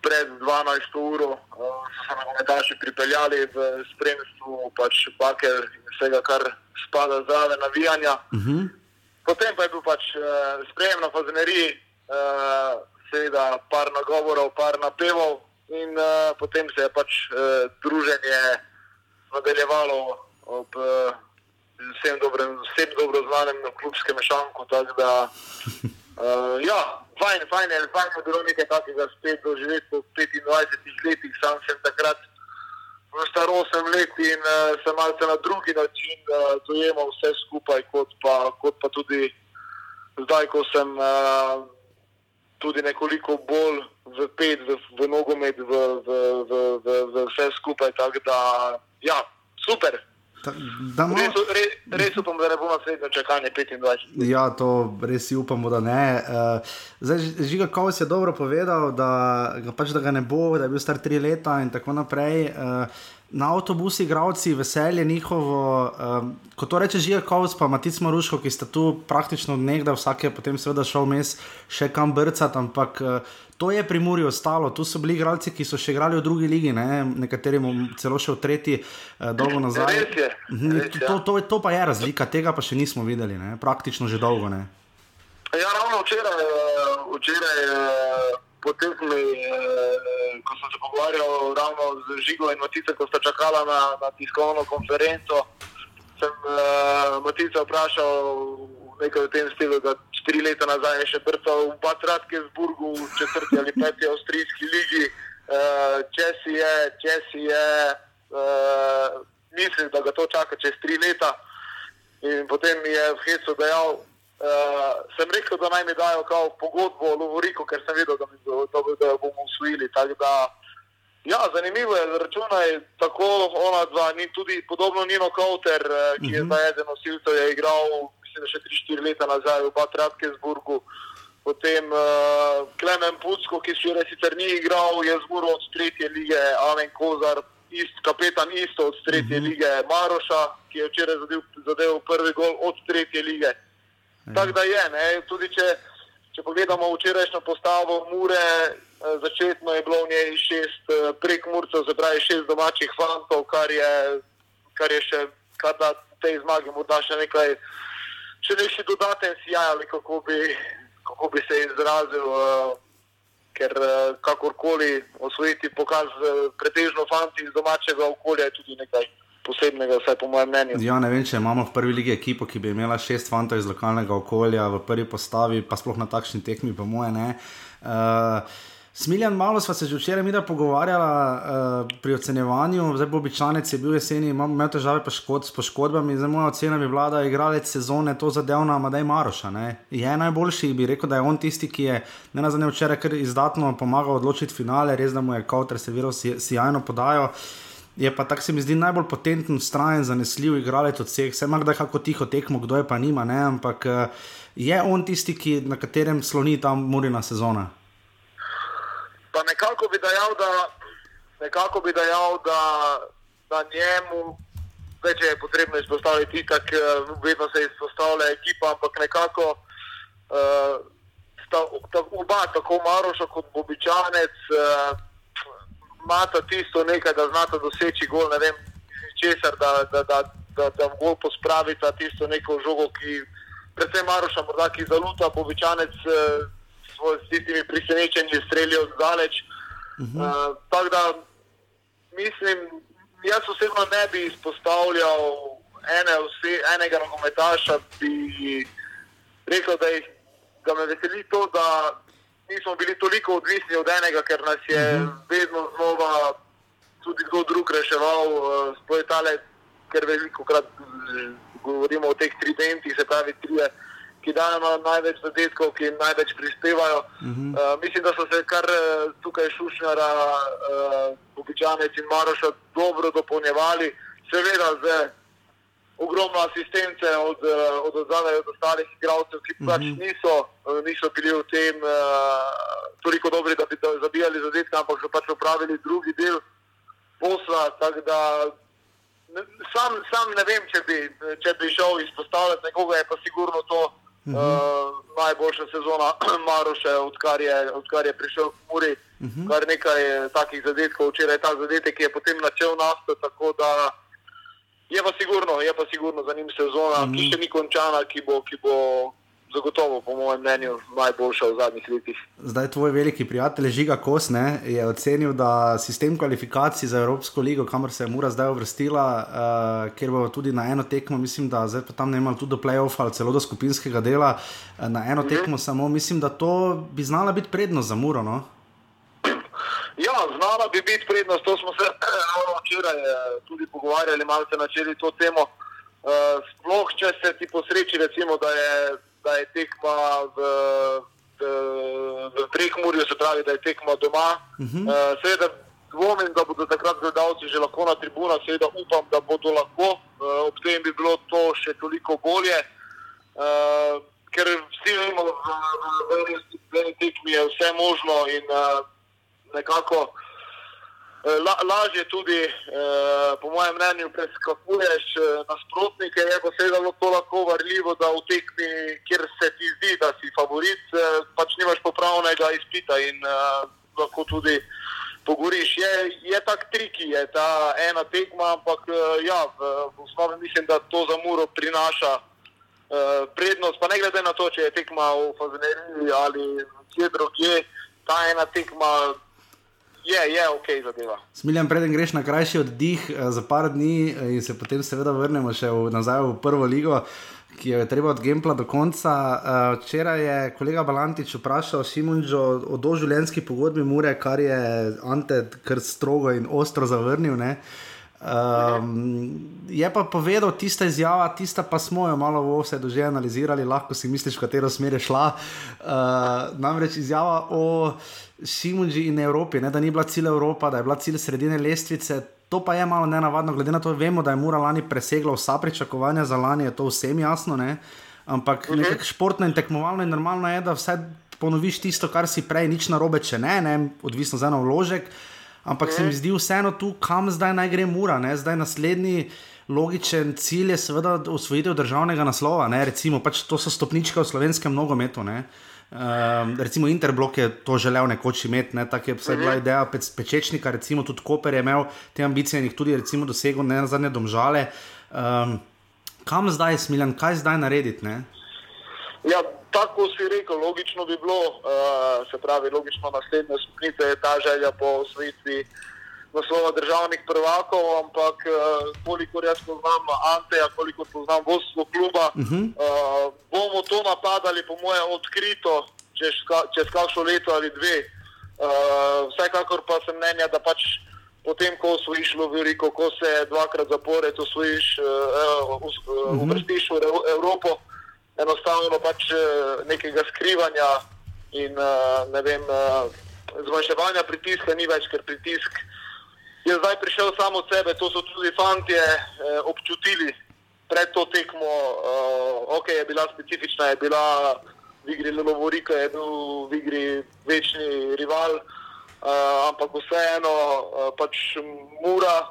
pred 12 ur, uh, so se nam daši pripeljali v spremstvu pač baker in vsega, kar spada zraven navijanja. Uh -huh. Potem pa je bil pač uh, sprejem na fazeneriji. Uh, seveda par nagovorov, par napevov, in uh, potem se je pač uh, druženje nadaljevalo ob uh, vsem, dobrem, vsem dobro znanem klubskem šanku. Da, uh, ja, fajn, fajn, fajn je bilo nekaj takega spet doživeti po 25 letih, sam sem takrat. V starostem letu in uh, sem malce na drugi način uh, dojemal vse skupaj, kot pa, kot pa tudi zdaj, ko sem uh, tudi nekoliko bolj vpet v, v nogomet, v, v, v, v, v vse skupaj. Tako da, ja, super. Ta, malo... res, res, res upam, da ne bo naslednje čakanje 25. Ja, to res upamo, da ne. Zdaj, Žiga Kovs je dobro povedal, da pač, da ga ne bo, da je bil star tri leta in tako naprej. Uh, na avtobusi, igravci, veselje njihovo. Um, ko to reče Žiga Kovs, pa Matic Maruško, ki sta tu praktično nekdaj, vsak je potem seveda šel mes še kam brcati, ampak uh, to je pri Muri ostalo. Tu so bili igralci, ki so še igrali v drugi ligi, ne? nekateri celo še v tretji, uh, dolgo nazaj. Res je, mhm, res je. To, to, to pa je razlika, tega pa še nismo videli, ne? praktično že dolgo. Ne? Ja, ravno včeraj, včeraj potem, ko sem se pogovarjal ravno z Žigo in Matice, ko sta čakala na, na tiskovno konferenco, sem uh, Matice vprašal nekaj o tem stilu, da štiri leta nazaj je še brcal v Bad Radkesburgu, v četrti ali peti avstrijski ligi, uh, če si je, če si je, uh, mislim, da ga to čaka čez tri leta. In potem je v Hecu dejal, Uh, sem rekel, da naj mi dajo pogodbo o Lovoriku, ker sem vedel, da, mi, da, da jo bomo usvojili. Da, ja, zanimivo je, računaj tako ona dva, ni tudi podobno Nino Kauter, uh, ki je mhm. zdaj eden nosilcev, je igral, mislim, še 3-4 leta nazaj v Bad Radkesburgu. Potem uh, Klemen Pucko, ki še sicer ni igral, je zmuro od tretje lige, Amen Kozar, ist, kapetan isto od tretje uh mhm. -huh. lige, Maroša, ki je včeraj zadeval prvi gol od tretje lige. Ja. Tako da je, ne? tudi če, če pogledamo včerajšnjo postavo Mure, eh, začetno je bilo v njej šest eh, prek Murcev, se pravi šest domačih fantov, kar je, kar je še, kar da tej zmagi morda še nekaj, še nekaj dodaten sijaj ali kako bi, kako bi se izrazil. Uh, Ker kakorkoli osvojiti pokaz, pretežno fanti iz domačega okolja, je tudi nekaj posebnega, vsaj po mojem mnenju. Ja, ne vem, če imamo v prvi lige ekipo, ki bi imela šest fantov iz lokalnega okolja v prvi postavi, pa sploh na takšni tekmi, pa moje ne. Uh, Smiljan, malo smo se že včeraj mi pogovarjali uh, pri ocenjevanju, zdaj bo običajnec je bil jeseni, imel težave škod, s poškodbami, zdaj moja ocena bi bila, da je igralec sezone to zadevna, da je Maroša. Ne? Je najboljši, bi rekel, da je on tisti, ki je ne na zadnje včeraj kar izdatno pomagal odločiti finale, res da mu je kauter se virus sjajno podajal. Je pa tako se mi zdi najbolj potenten, strajen, zanesljiv igralec od vseh. Vse ima kdaj kako tiho tekmo, kdo je pa nima, ne? ampak eh, je on tisti, ki, na katerem sloni ta murina sezona. Pa nekako bi dejal, da, nekako bi dejal, da, da njemu. Več je potrebno izpostaviti, tako eh, vedno se izpostavlja ekipa, ampak nekako uh, sta, ta, oba, tako Maroša kot Bobičanec, uh, imata tisto nekaj, da znata doseči gol, ne vem, česar, da, da, da, da, da gol pospravita tisto neko žogo, ki predvsem Maroša, morda ki zaluta, povičanec eh, s tistimi prisenečenji strelijo zdaleč. Uh -huh. uh, tako da mislim, jaz osebno ne bi izpostavljal ene vse, enega nogometaša, bi rekel, da, jih, da me veseli to, da nismo bili toliko odvisni od enega, ker nas je uh mhm. -huh. vedno znova tudi kdo drug reševal, uh, sploh tale, ker veliko krat eh, govorimo o teh tridentih, se pravi, trije, ki dajo največ zadetkov, ki največ prispevajo. Uh -huh. uh, mislim, da so se kar tukaj šušnjara, uh, običajnec in Maroša dobro dopolnjevali, seveda z ogromno asistence od, eh, od zadaj od ostalih igralcev, ki pač Mhm. niso, eh, niso bili v tem uh, toliko dobri, da bi da- zabijali zadetke, ampak so pač opravili drugi del posla. da ne- Sam, sam ne vem, če bi, če bi šel izpostavljati nekoga, je pa sigurno to uh, najboljša sezona Maroša, odkar je, odkar je prišel v Muri. Uh -huh. Kar nekaj takih zadetkov, včeraj ta zadetek ki je potem načel nasto, tako da je pa sigurno, je pa sigurno za njim sezona, uh -huh. ki še ni končana, ki bo, ki bo zagotovo, po mojem mnenju, najboljša v zadnjih letih. Zdaj tvoj veliki prijatelj Žiga Kos ne, je ocenil, da sistem kvalifikacij za Evropsko ligo, kamor se je Mura zdaj uvrstila, uh, ker bo tudi na eno tekmo, mislim, da zdaj pa tam ne imamo tudi do play-offa ali celo do skupinskega dela, uh, na eno tekmo samo, mislim, da to bi znala biti prednost za Muro. No? Ja, znala bi biti prednost, to smo se ravno včeraj eh, tudi pogovarjali, malo se načeli to temo. Uh, sploh, če se ti posreči, recimo, da je, da je tekma v, v, v Prekmurju, se pravi, da je tekma doma. Uh -huh. uh, seveda dvomim, da bodo takrat gledalci že lahko na tribunah, seveda upam, da bodo lahko, uh, ob tem bi bilo to še toliko bolje. Uh, ker vsi vemo, da v eni tekmi je vse možno in uh, nekako eh, la, lažje tudi, eh, po mojem mnenju, preskakuješ eh, nasprotnike. Je pa seveda to lahko varljivo, da v tekmi, kjer se ti zdi, da si favorit, eh, pač nimaš popravnega izpita in eh, lahko tudi pogoriš. Je, je tak triki, je ta ena tekma, ampak eh, ja, v, v osnovi mislim, da to za Muro prinaša. Uh, prednost, pa ne glede na to, če je tekma v Fazeneriji ali kje drugje, ta ena tekma je, je ok zadeva. Smiljan, preden greš na krajši oddih eh, za par dni eh, in se potem seveda vrnemo še v, nazaj v prvo ligo, ki jo je treba od Gempla do konca. Eh, Včeraj je kolega Balantič vprašal Šimunžo o doživljenjski pogodbi Mure, kar je Ante kar strogo in ostro zavrnil. Ne? Um, je pa povedal, tista izjava, tista pa smo jo malo vse že analizirali, lahko si misliš, v katero smer je šla. Uh, namreč izjava o Šimunži in Evropi, ne, da ni bila cilj Evropa, da je bila cilj sredine lestvice. To pa je malo nenavadno, glede na to, vemo, da je Mura lani presegla vsa pričakovanja za lani, je to vsem jasno. Ne? Ampak uh -huh. nekako športno in tekmovalno in normalno je, da vse ponoviš tisto, kar si prej, nič narobe, če ne, ne odvisno za eno vložek. Ampak se mi zdi vseeno tu, kam zdaj naj gre Mura. Ne? Zdaj naslednji logičen cilj je seveda osvojitev državnega naslova. Ne? Recimo, pač to so stopničke v slovenskem nogometu. Ne? Um, recimo Interblok je to želel nekoč imeti, ne? tako je vsaj bila ideja pe pečečnika, recimo tudi Koper je imel te ambicije in jih tudi recimo dosegel, ne na zadnje domžale. Um, kam zdaj, Smiljan, kaj zdaj narediti? Ne? Ja, tako si rekel, logično bi bilo, uh, se pravi, logično naslednja stopnica je ta želja po osvojitvi naslova državnih prvakov, ampak uh, kolikor jaz poznam Anteja, kolikor poznam vodstvo kluba, uh -huh. uh, bomo to napadali, po mojem, odkrito čez, čez kakšno leto ali dve. Uh, vsekakor pa sem mnenja, da pač potem, ko osvojiš Loviriko, ko se dvakrat zapored osvojiš, uh, uh, uvrstiš v Evropo, enostavno pač nekega skrivanja in ne vem, zmanjševanja pritiska ni več, ker pritisk je zdaj prišel samo od sebe. To so tudi fanti občutili pred to tekmo. Ok, je bila specifična, je bila v igri Lovorika, je bil v igri večni rival, ampak vseeno pač mura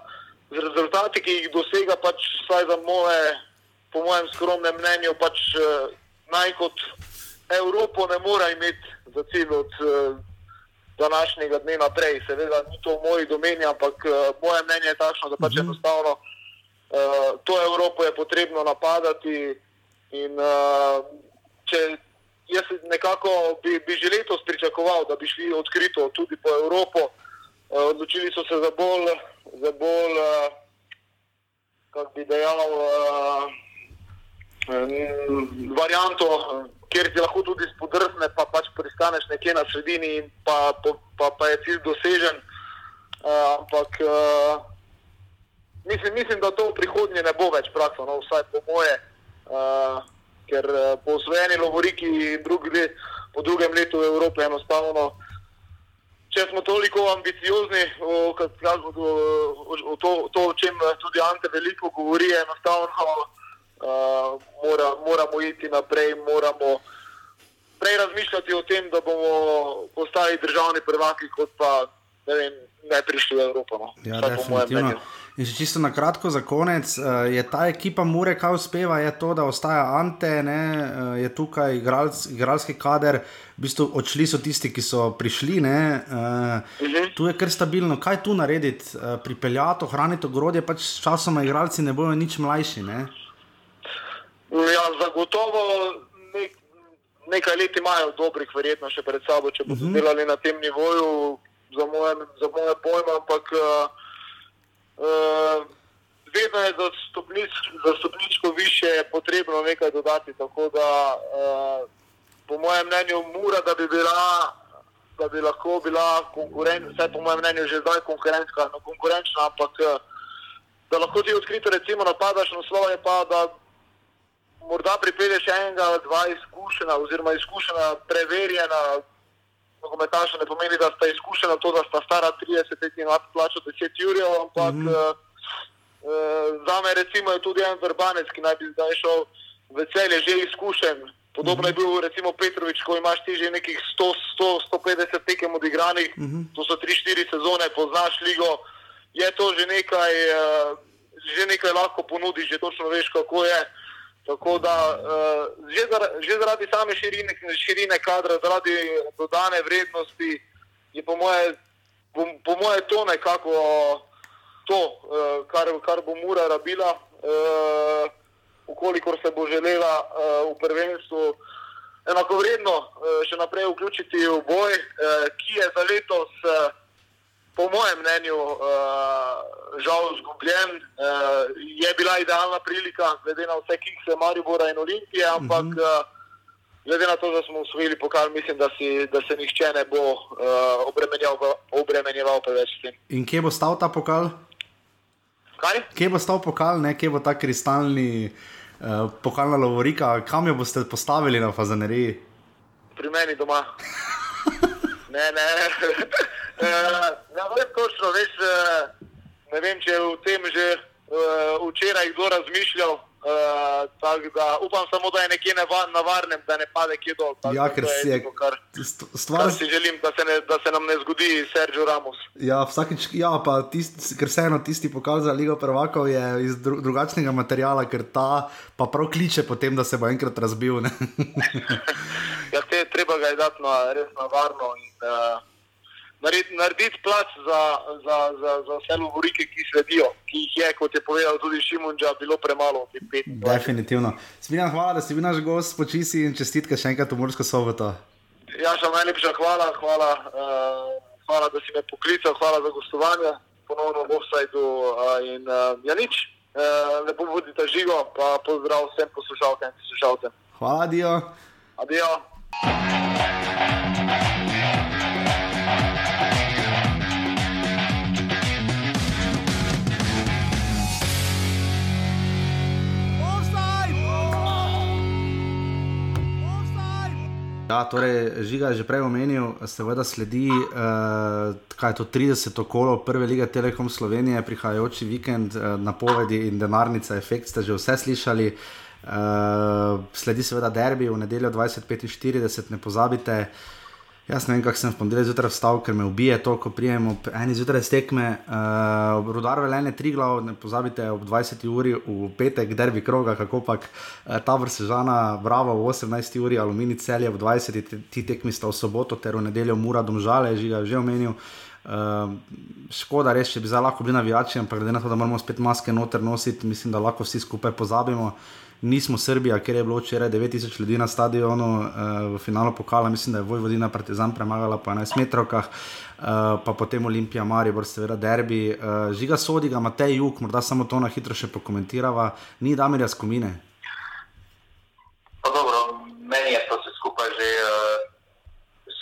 z rezultati, ki jih dosega, pač vsaj za moje po mojem skromnem mnenju, pač uh, naj kot Evropo ne mora imeti za cilj od uh, današnjega dne naprej. Seveda ni to v moji domeni, ampak uh, moje mnenje je takšno, da pač uh -huh. enostavno uh, to Evropo je potrebno napadati. In, uh, če jaz nekako bi, bi že letos pričakoval, da bi šli odkrito tudi po Evropo, uh, odločili so se za bolj, za bolj uh, kako bi dejal, uh, varianto, kjer ti lahko tudi spodrsne, pa pač pristaneš nekje na sredini in pa, pa, pa je cilj dosežen. Uh, ampak uh, mislim, mislim, da to v prihodnje ne bo več praksa, no, vsaj po moje, uh, ker uh, po osvojeni Lovoriki in drugi let, po drugem letu v Evropi enostavno. Če smo toliko ambiciozni, o, o, o, o to, to, o čem tudi Ante veliko govori, enostavno uh, mora, moramo iti naprej, moramo prej razmišljati o tem, da bomo postali državni prvaki, kot pa ne, vem, ne prišli v Evropo. No. Ja, Vsaj definitivno. In še čisto na kratko za konec, uh, je ta ekipa Mure, kaj uspeva, je to, da ostaja Ante, ne, uh, je tukaj igralc, igralski kader, v bistvu odšli so tisti, ki so prišli. Ne, uh, Mhm. Tu je kar stabilno, kaj tu narediti, pripeljati, ohraniti ogrodje, pač s časoma igralci ne bojo nič mlajši. Ne. Ja, zagotovo nek, nekaj let imajo dobrih, verjetno še pred sabo, če bodo uh -huh. delali na tem nivoju, za moje, za moje pojme, ampak uh, uh, vedno je za, stopnic, za stopničko više potrebno nekaj dodati. Tako da, uh, po mojem mnenju, mora, da bi bila. Da bi lahko bila konkurenčna, vsaj po mojem mnenju, že zdaj konkurenčna, no, konkurenčna ampak eh, da lahko ti odkrito recimo napadaš na slovo, je pa da morda pripelješ enega, dva izkušena, oziroma izkušena, preverjena. Nogometaša ne pomeni, da sta izkušena to, da sta stara 30 let in ima plačo 10 jurjev, ampak mm -hmm. uh, uh, za me recimo je tudi en vrbanec, ki naj bi zdaj šel v celje, že izkušen. Podobno mm -hmm. je bil recimo Petrovič, ko imaš ti že nekih 100, 100 150 tekem odigranih, mm -hmm. to so 3-4 sezone, poznaš ligo, je to že nekaj, uh, že nekaj lahko ponudiš, že točno veš, kako je. Tako da uh, že, zar, že zaradi same širine, širine kadra, zaradi dodane vrednosti, je po moje, po, po moje to nekako to, uh, kar, kar bo Mura rabila, ukolikor se bo želela v prvenstvu enako vredno uh, še naprej vključiti v boj, ki je za letos. Po mojem mnenju, uh, žal izgubljen. Uh, je bila idealna prilika, glede na vse kikse Maribora in Olimpije, ampak uh -huh. uh, glede na to, da smo usvojili pokal, mislim, da, si, da se nihče ne bo uh, obremenjeval, obremenjeval preveč s tem. In kje bo stal ta pokal? Kaj? Kje bo stal pokal, ne? kje bo ta kristalni uh, pokalna lovorika, kam jo boste postavili na fazaneriji? Pri meni doma. ne, ne. Ne vem točno, veš, ne vem, če je v tem že uh, včeraj kdo razmišljal. Uh, da, upam samo, da je nekje na varnem, da ne pade kje dol. Tak, Ja, ker si je. Kar, Stvar, kar si želim, da se, ne, da se nam ne zgodi Sergio Ramos. Ja, vsakič, ja, pa tist, ker vseeno tisti pokal za Ligo prvakov je iz dru, drugačnega materiala, ker ta pa prav kliče potem, da se bo enkrat razbil. Ja, te, treba ga je dati na res na varno in uh, narediti, narediti plac za, za, za, za vse lovorike, ki sledijo, ki jih je, kot je povedal tudi Šimunča, bilo premalo. teh 25. Definitivno. Smiljana, hvala, da si bil naš gost, počisi in čestitke še enkrat v Mursko soboto. Ja, še najlepša hvala, hvala, uh, hvala, da si me poklical, hvala za gostovanje, ponovno v offsajdu uh, in uh, ja nič. Uh, lepo bodite živo, pa pozdrav vsem poslušalkam in poslušalcem. Hvala, Dio. Adijo. Ja, torej, Žiga je že prej omenil, seveda sledi uh, je to 30 okolo prve lige Telekom Slovenije, prihajajoči vikend, uh, napovedi in denarnica, efekt ste že vse slišali. Uh, sledi seveda derbi v nedeljo 2045, ne pozabite. Jaz ne vem, kako sem v ponedeljek zjutraj vstal, ker me ubije to, ko prijem ob eni zjutraj stekme. Uh, Rudar velenje tri glav, ne pozabite ob 20 uri v petek, derbi kroga, kako pač uh, ta vrsežana, bravo, v 18 uri, aluminij celje v 20, ti, ti tekmi sta v soboto ter v nedeljo mura domžale, že ga že omenil. Uh, škoda res, če bi zdaj lahko bili navijači, ampak glede na to, da moramo spet maske noter nositi, mislim, da lahko vsi skupaj pozabimo. Nismo Srbija, ker je bilo včeraj 9000 ljudi na stadionu uh, v finalu pokala, mislim, da je Vojvodina Partizan premagala po 11 metrovkah, uh, pa potem Olimpija, Maribor, seveda derbi. Uh, žiga sodiga, Matej Juk, morda samo to na hitro še pokomentirava, ni Damirja Skomine. Pa dobro, meni je to vse skupaj že uh,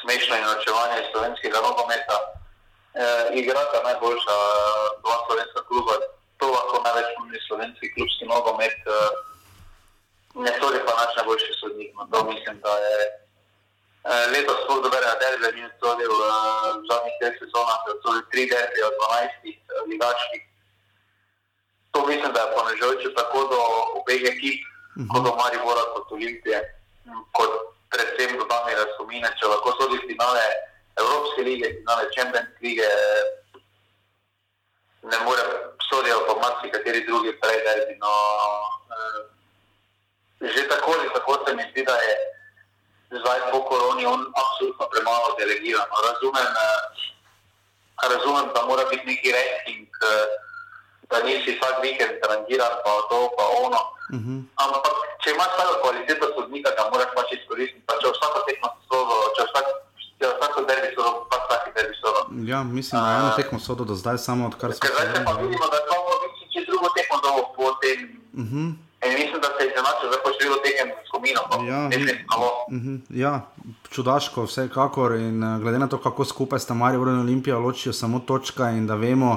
smešno in očevanje slovenskega nogometa. Uh, igrata najboljša uh, dva slovenska kluba, to lahko največ pomeni slovenski klubski nogomet. Uh, ne sodi pa naš najboljši sodnik. No, to mislim, da je uh, letos sploh dober na derbi, ni sodil uh, v zadnjih treh sezonah, da so tri derbi od 12 uh, ligačkih. to mislim, da je ponežujoče tako do obeh ekip, uh -huh. kot do Maribora, kot Olimpije, kot predvsem do Damira Sumine, če lahko sodi finale Evropske lige, finale Champions lige, ne more sodijo pa marsikateri drugi prej, da je no, eh, že tako ali tako se mi zdi, da je zdaj po koroni on absolutno premalo delegiran. Razumem, eh, razumem, da mora biti neki ranking, eh, da nisi vsak vikend rangiran, pa to, pa ono. Uh mhm. -huh. Ampak če imaš tako kvaliteto sodnika, da moraš pač izkoristiti, pa če vsako tekmo sodo, če vsak, če vsako derbi sodo, pa vsaki derbi sodo. Ja, mislim, da je eno tekmo sodo do zdaj samo odkar smo. Zdaj se pa vidimo, da smo v če drugo tekmo dobo po tem. Uh mhm. -huh. In mislim, da se je zanačil, da bo šlo tekem s kominom. Ja, -huh, ja, čudaško, vsekakor. In uh, glede na to, kako skupaj sta Marijo in Olimpija ločijo samo točka in da vemo,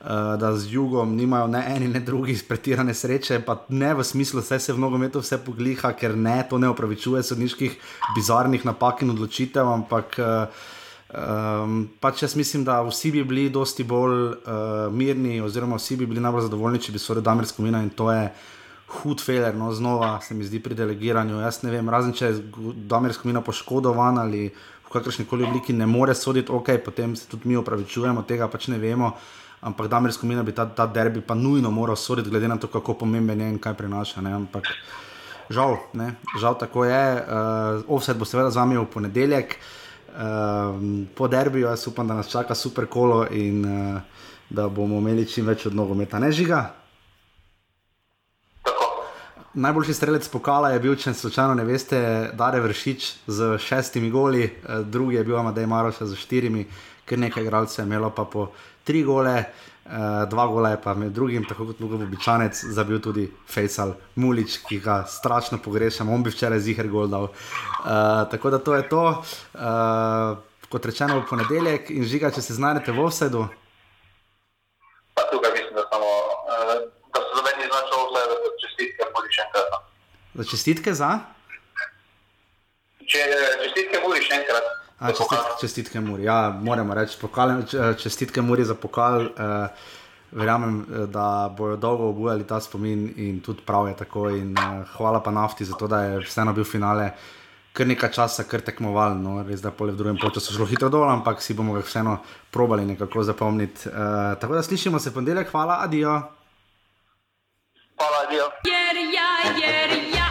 uh, da z jugom nimajo ne eni, ne drugi pretirane sreče, pa ne v smislu, da se v nogometu vse pogliha, ker ne, to ne upravičuje sodniških bizarnih napak in odločitev, ampak. Uh, Um, pač jaz mislim, da vsi bi bili dosti bolj uh, mirni, oziroma vsi bi bili najbolj zadovoljni, če bi so redali Damersko mino in to je hud feler, no, znova se mi zdi pri delegiranju. Jaz ne vem, razen če je Damir Skomina poškodovan ali v kakršni koli obliki ne more soditi, ok, potem se tudi mi opravičujemo, tega pač ne vemo. Ampak Damir Skomina bi ta, ta derbi pa nujno moral soditi, glede na to, kako pomemben je in kaj prinaša. Ne? Ampak žal, ne? žal tako je. Uh, offset bo seveda z vami v ponedeljek. Uh, po derbiju jaz upam, da nas čaka super kolo in uh, da bomo imeli čim več od nogometa. Ne žiga? Najboljši strelec pokala je bil, če slučajno ne veste, Dare Vršič z šestimi goli, eh, drugi je bil Amadej Maroš z štirimi, ker nekaj igralcev je imelo pa po tri gole, eh, dva gola je pa med drugim, tako kot njegov običanec, zabil tudi Fejsal Mulič, ki ga strašno pogrešam, on bi včeraj ziger gol dal. Uh, tako da to je to, kot rečeno v ponedeljek in žiga, če se znajdete v offsetu. Za čestitke za? Če, čestitke Muri še enkrat. A, čestitke, čestitke Muri, ja, moramo reči. Pokal, čestitke Muri za pokal. Eh, verjamem, eh, da bojo dolgo obujali ta spomin in tudi prav je tako. In, eh, hvala pa nafti za to, da je vseeno bil finale. Kar nekaj časa, kar tekmoval, no, res da pole v drugem času šlo hitro dol, ampak si bomo ga vseeno probali nekako zapomniti. Uh, tako da slišimo se ponedeljek, hvala, adijo. Hvala, adijo. Yeah, yeah, yeah.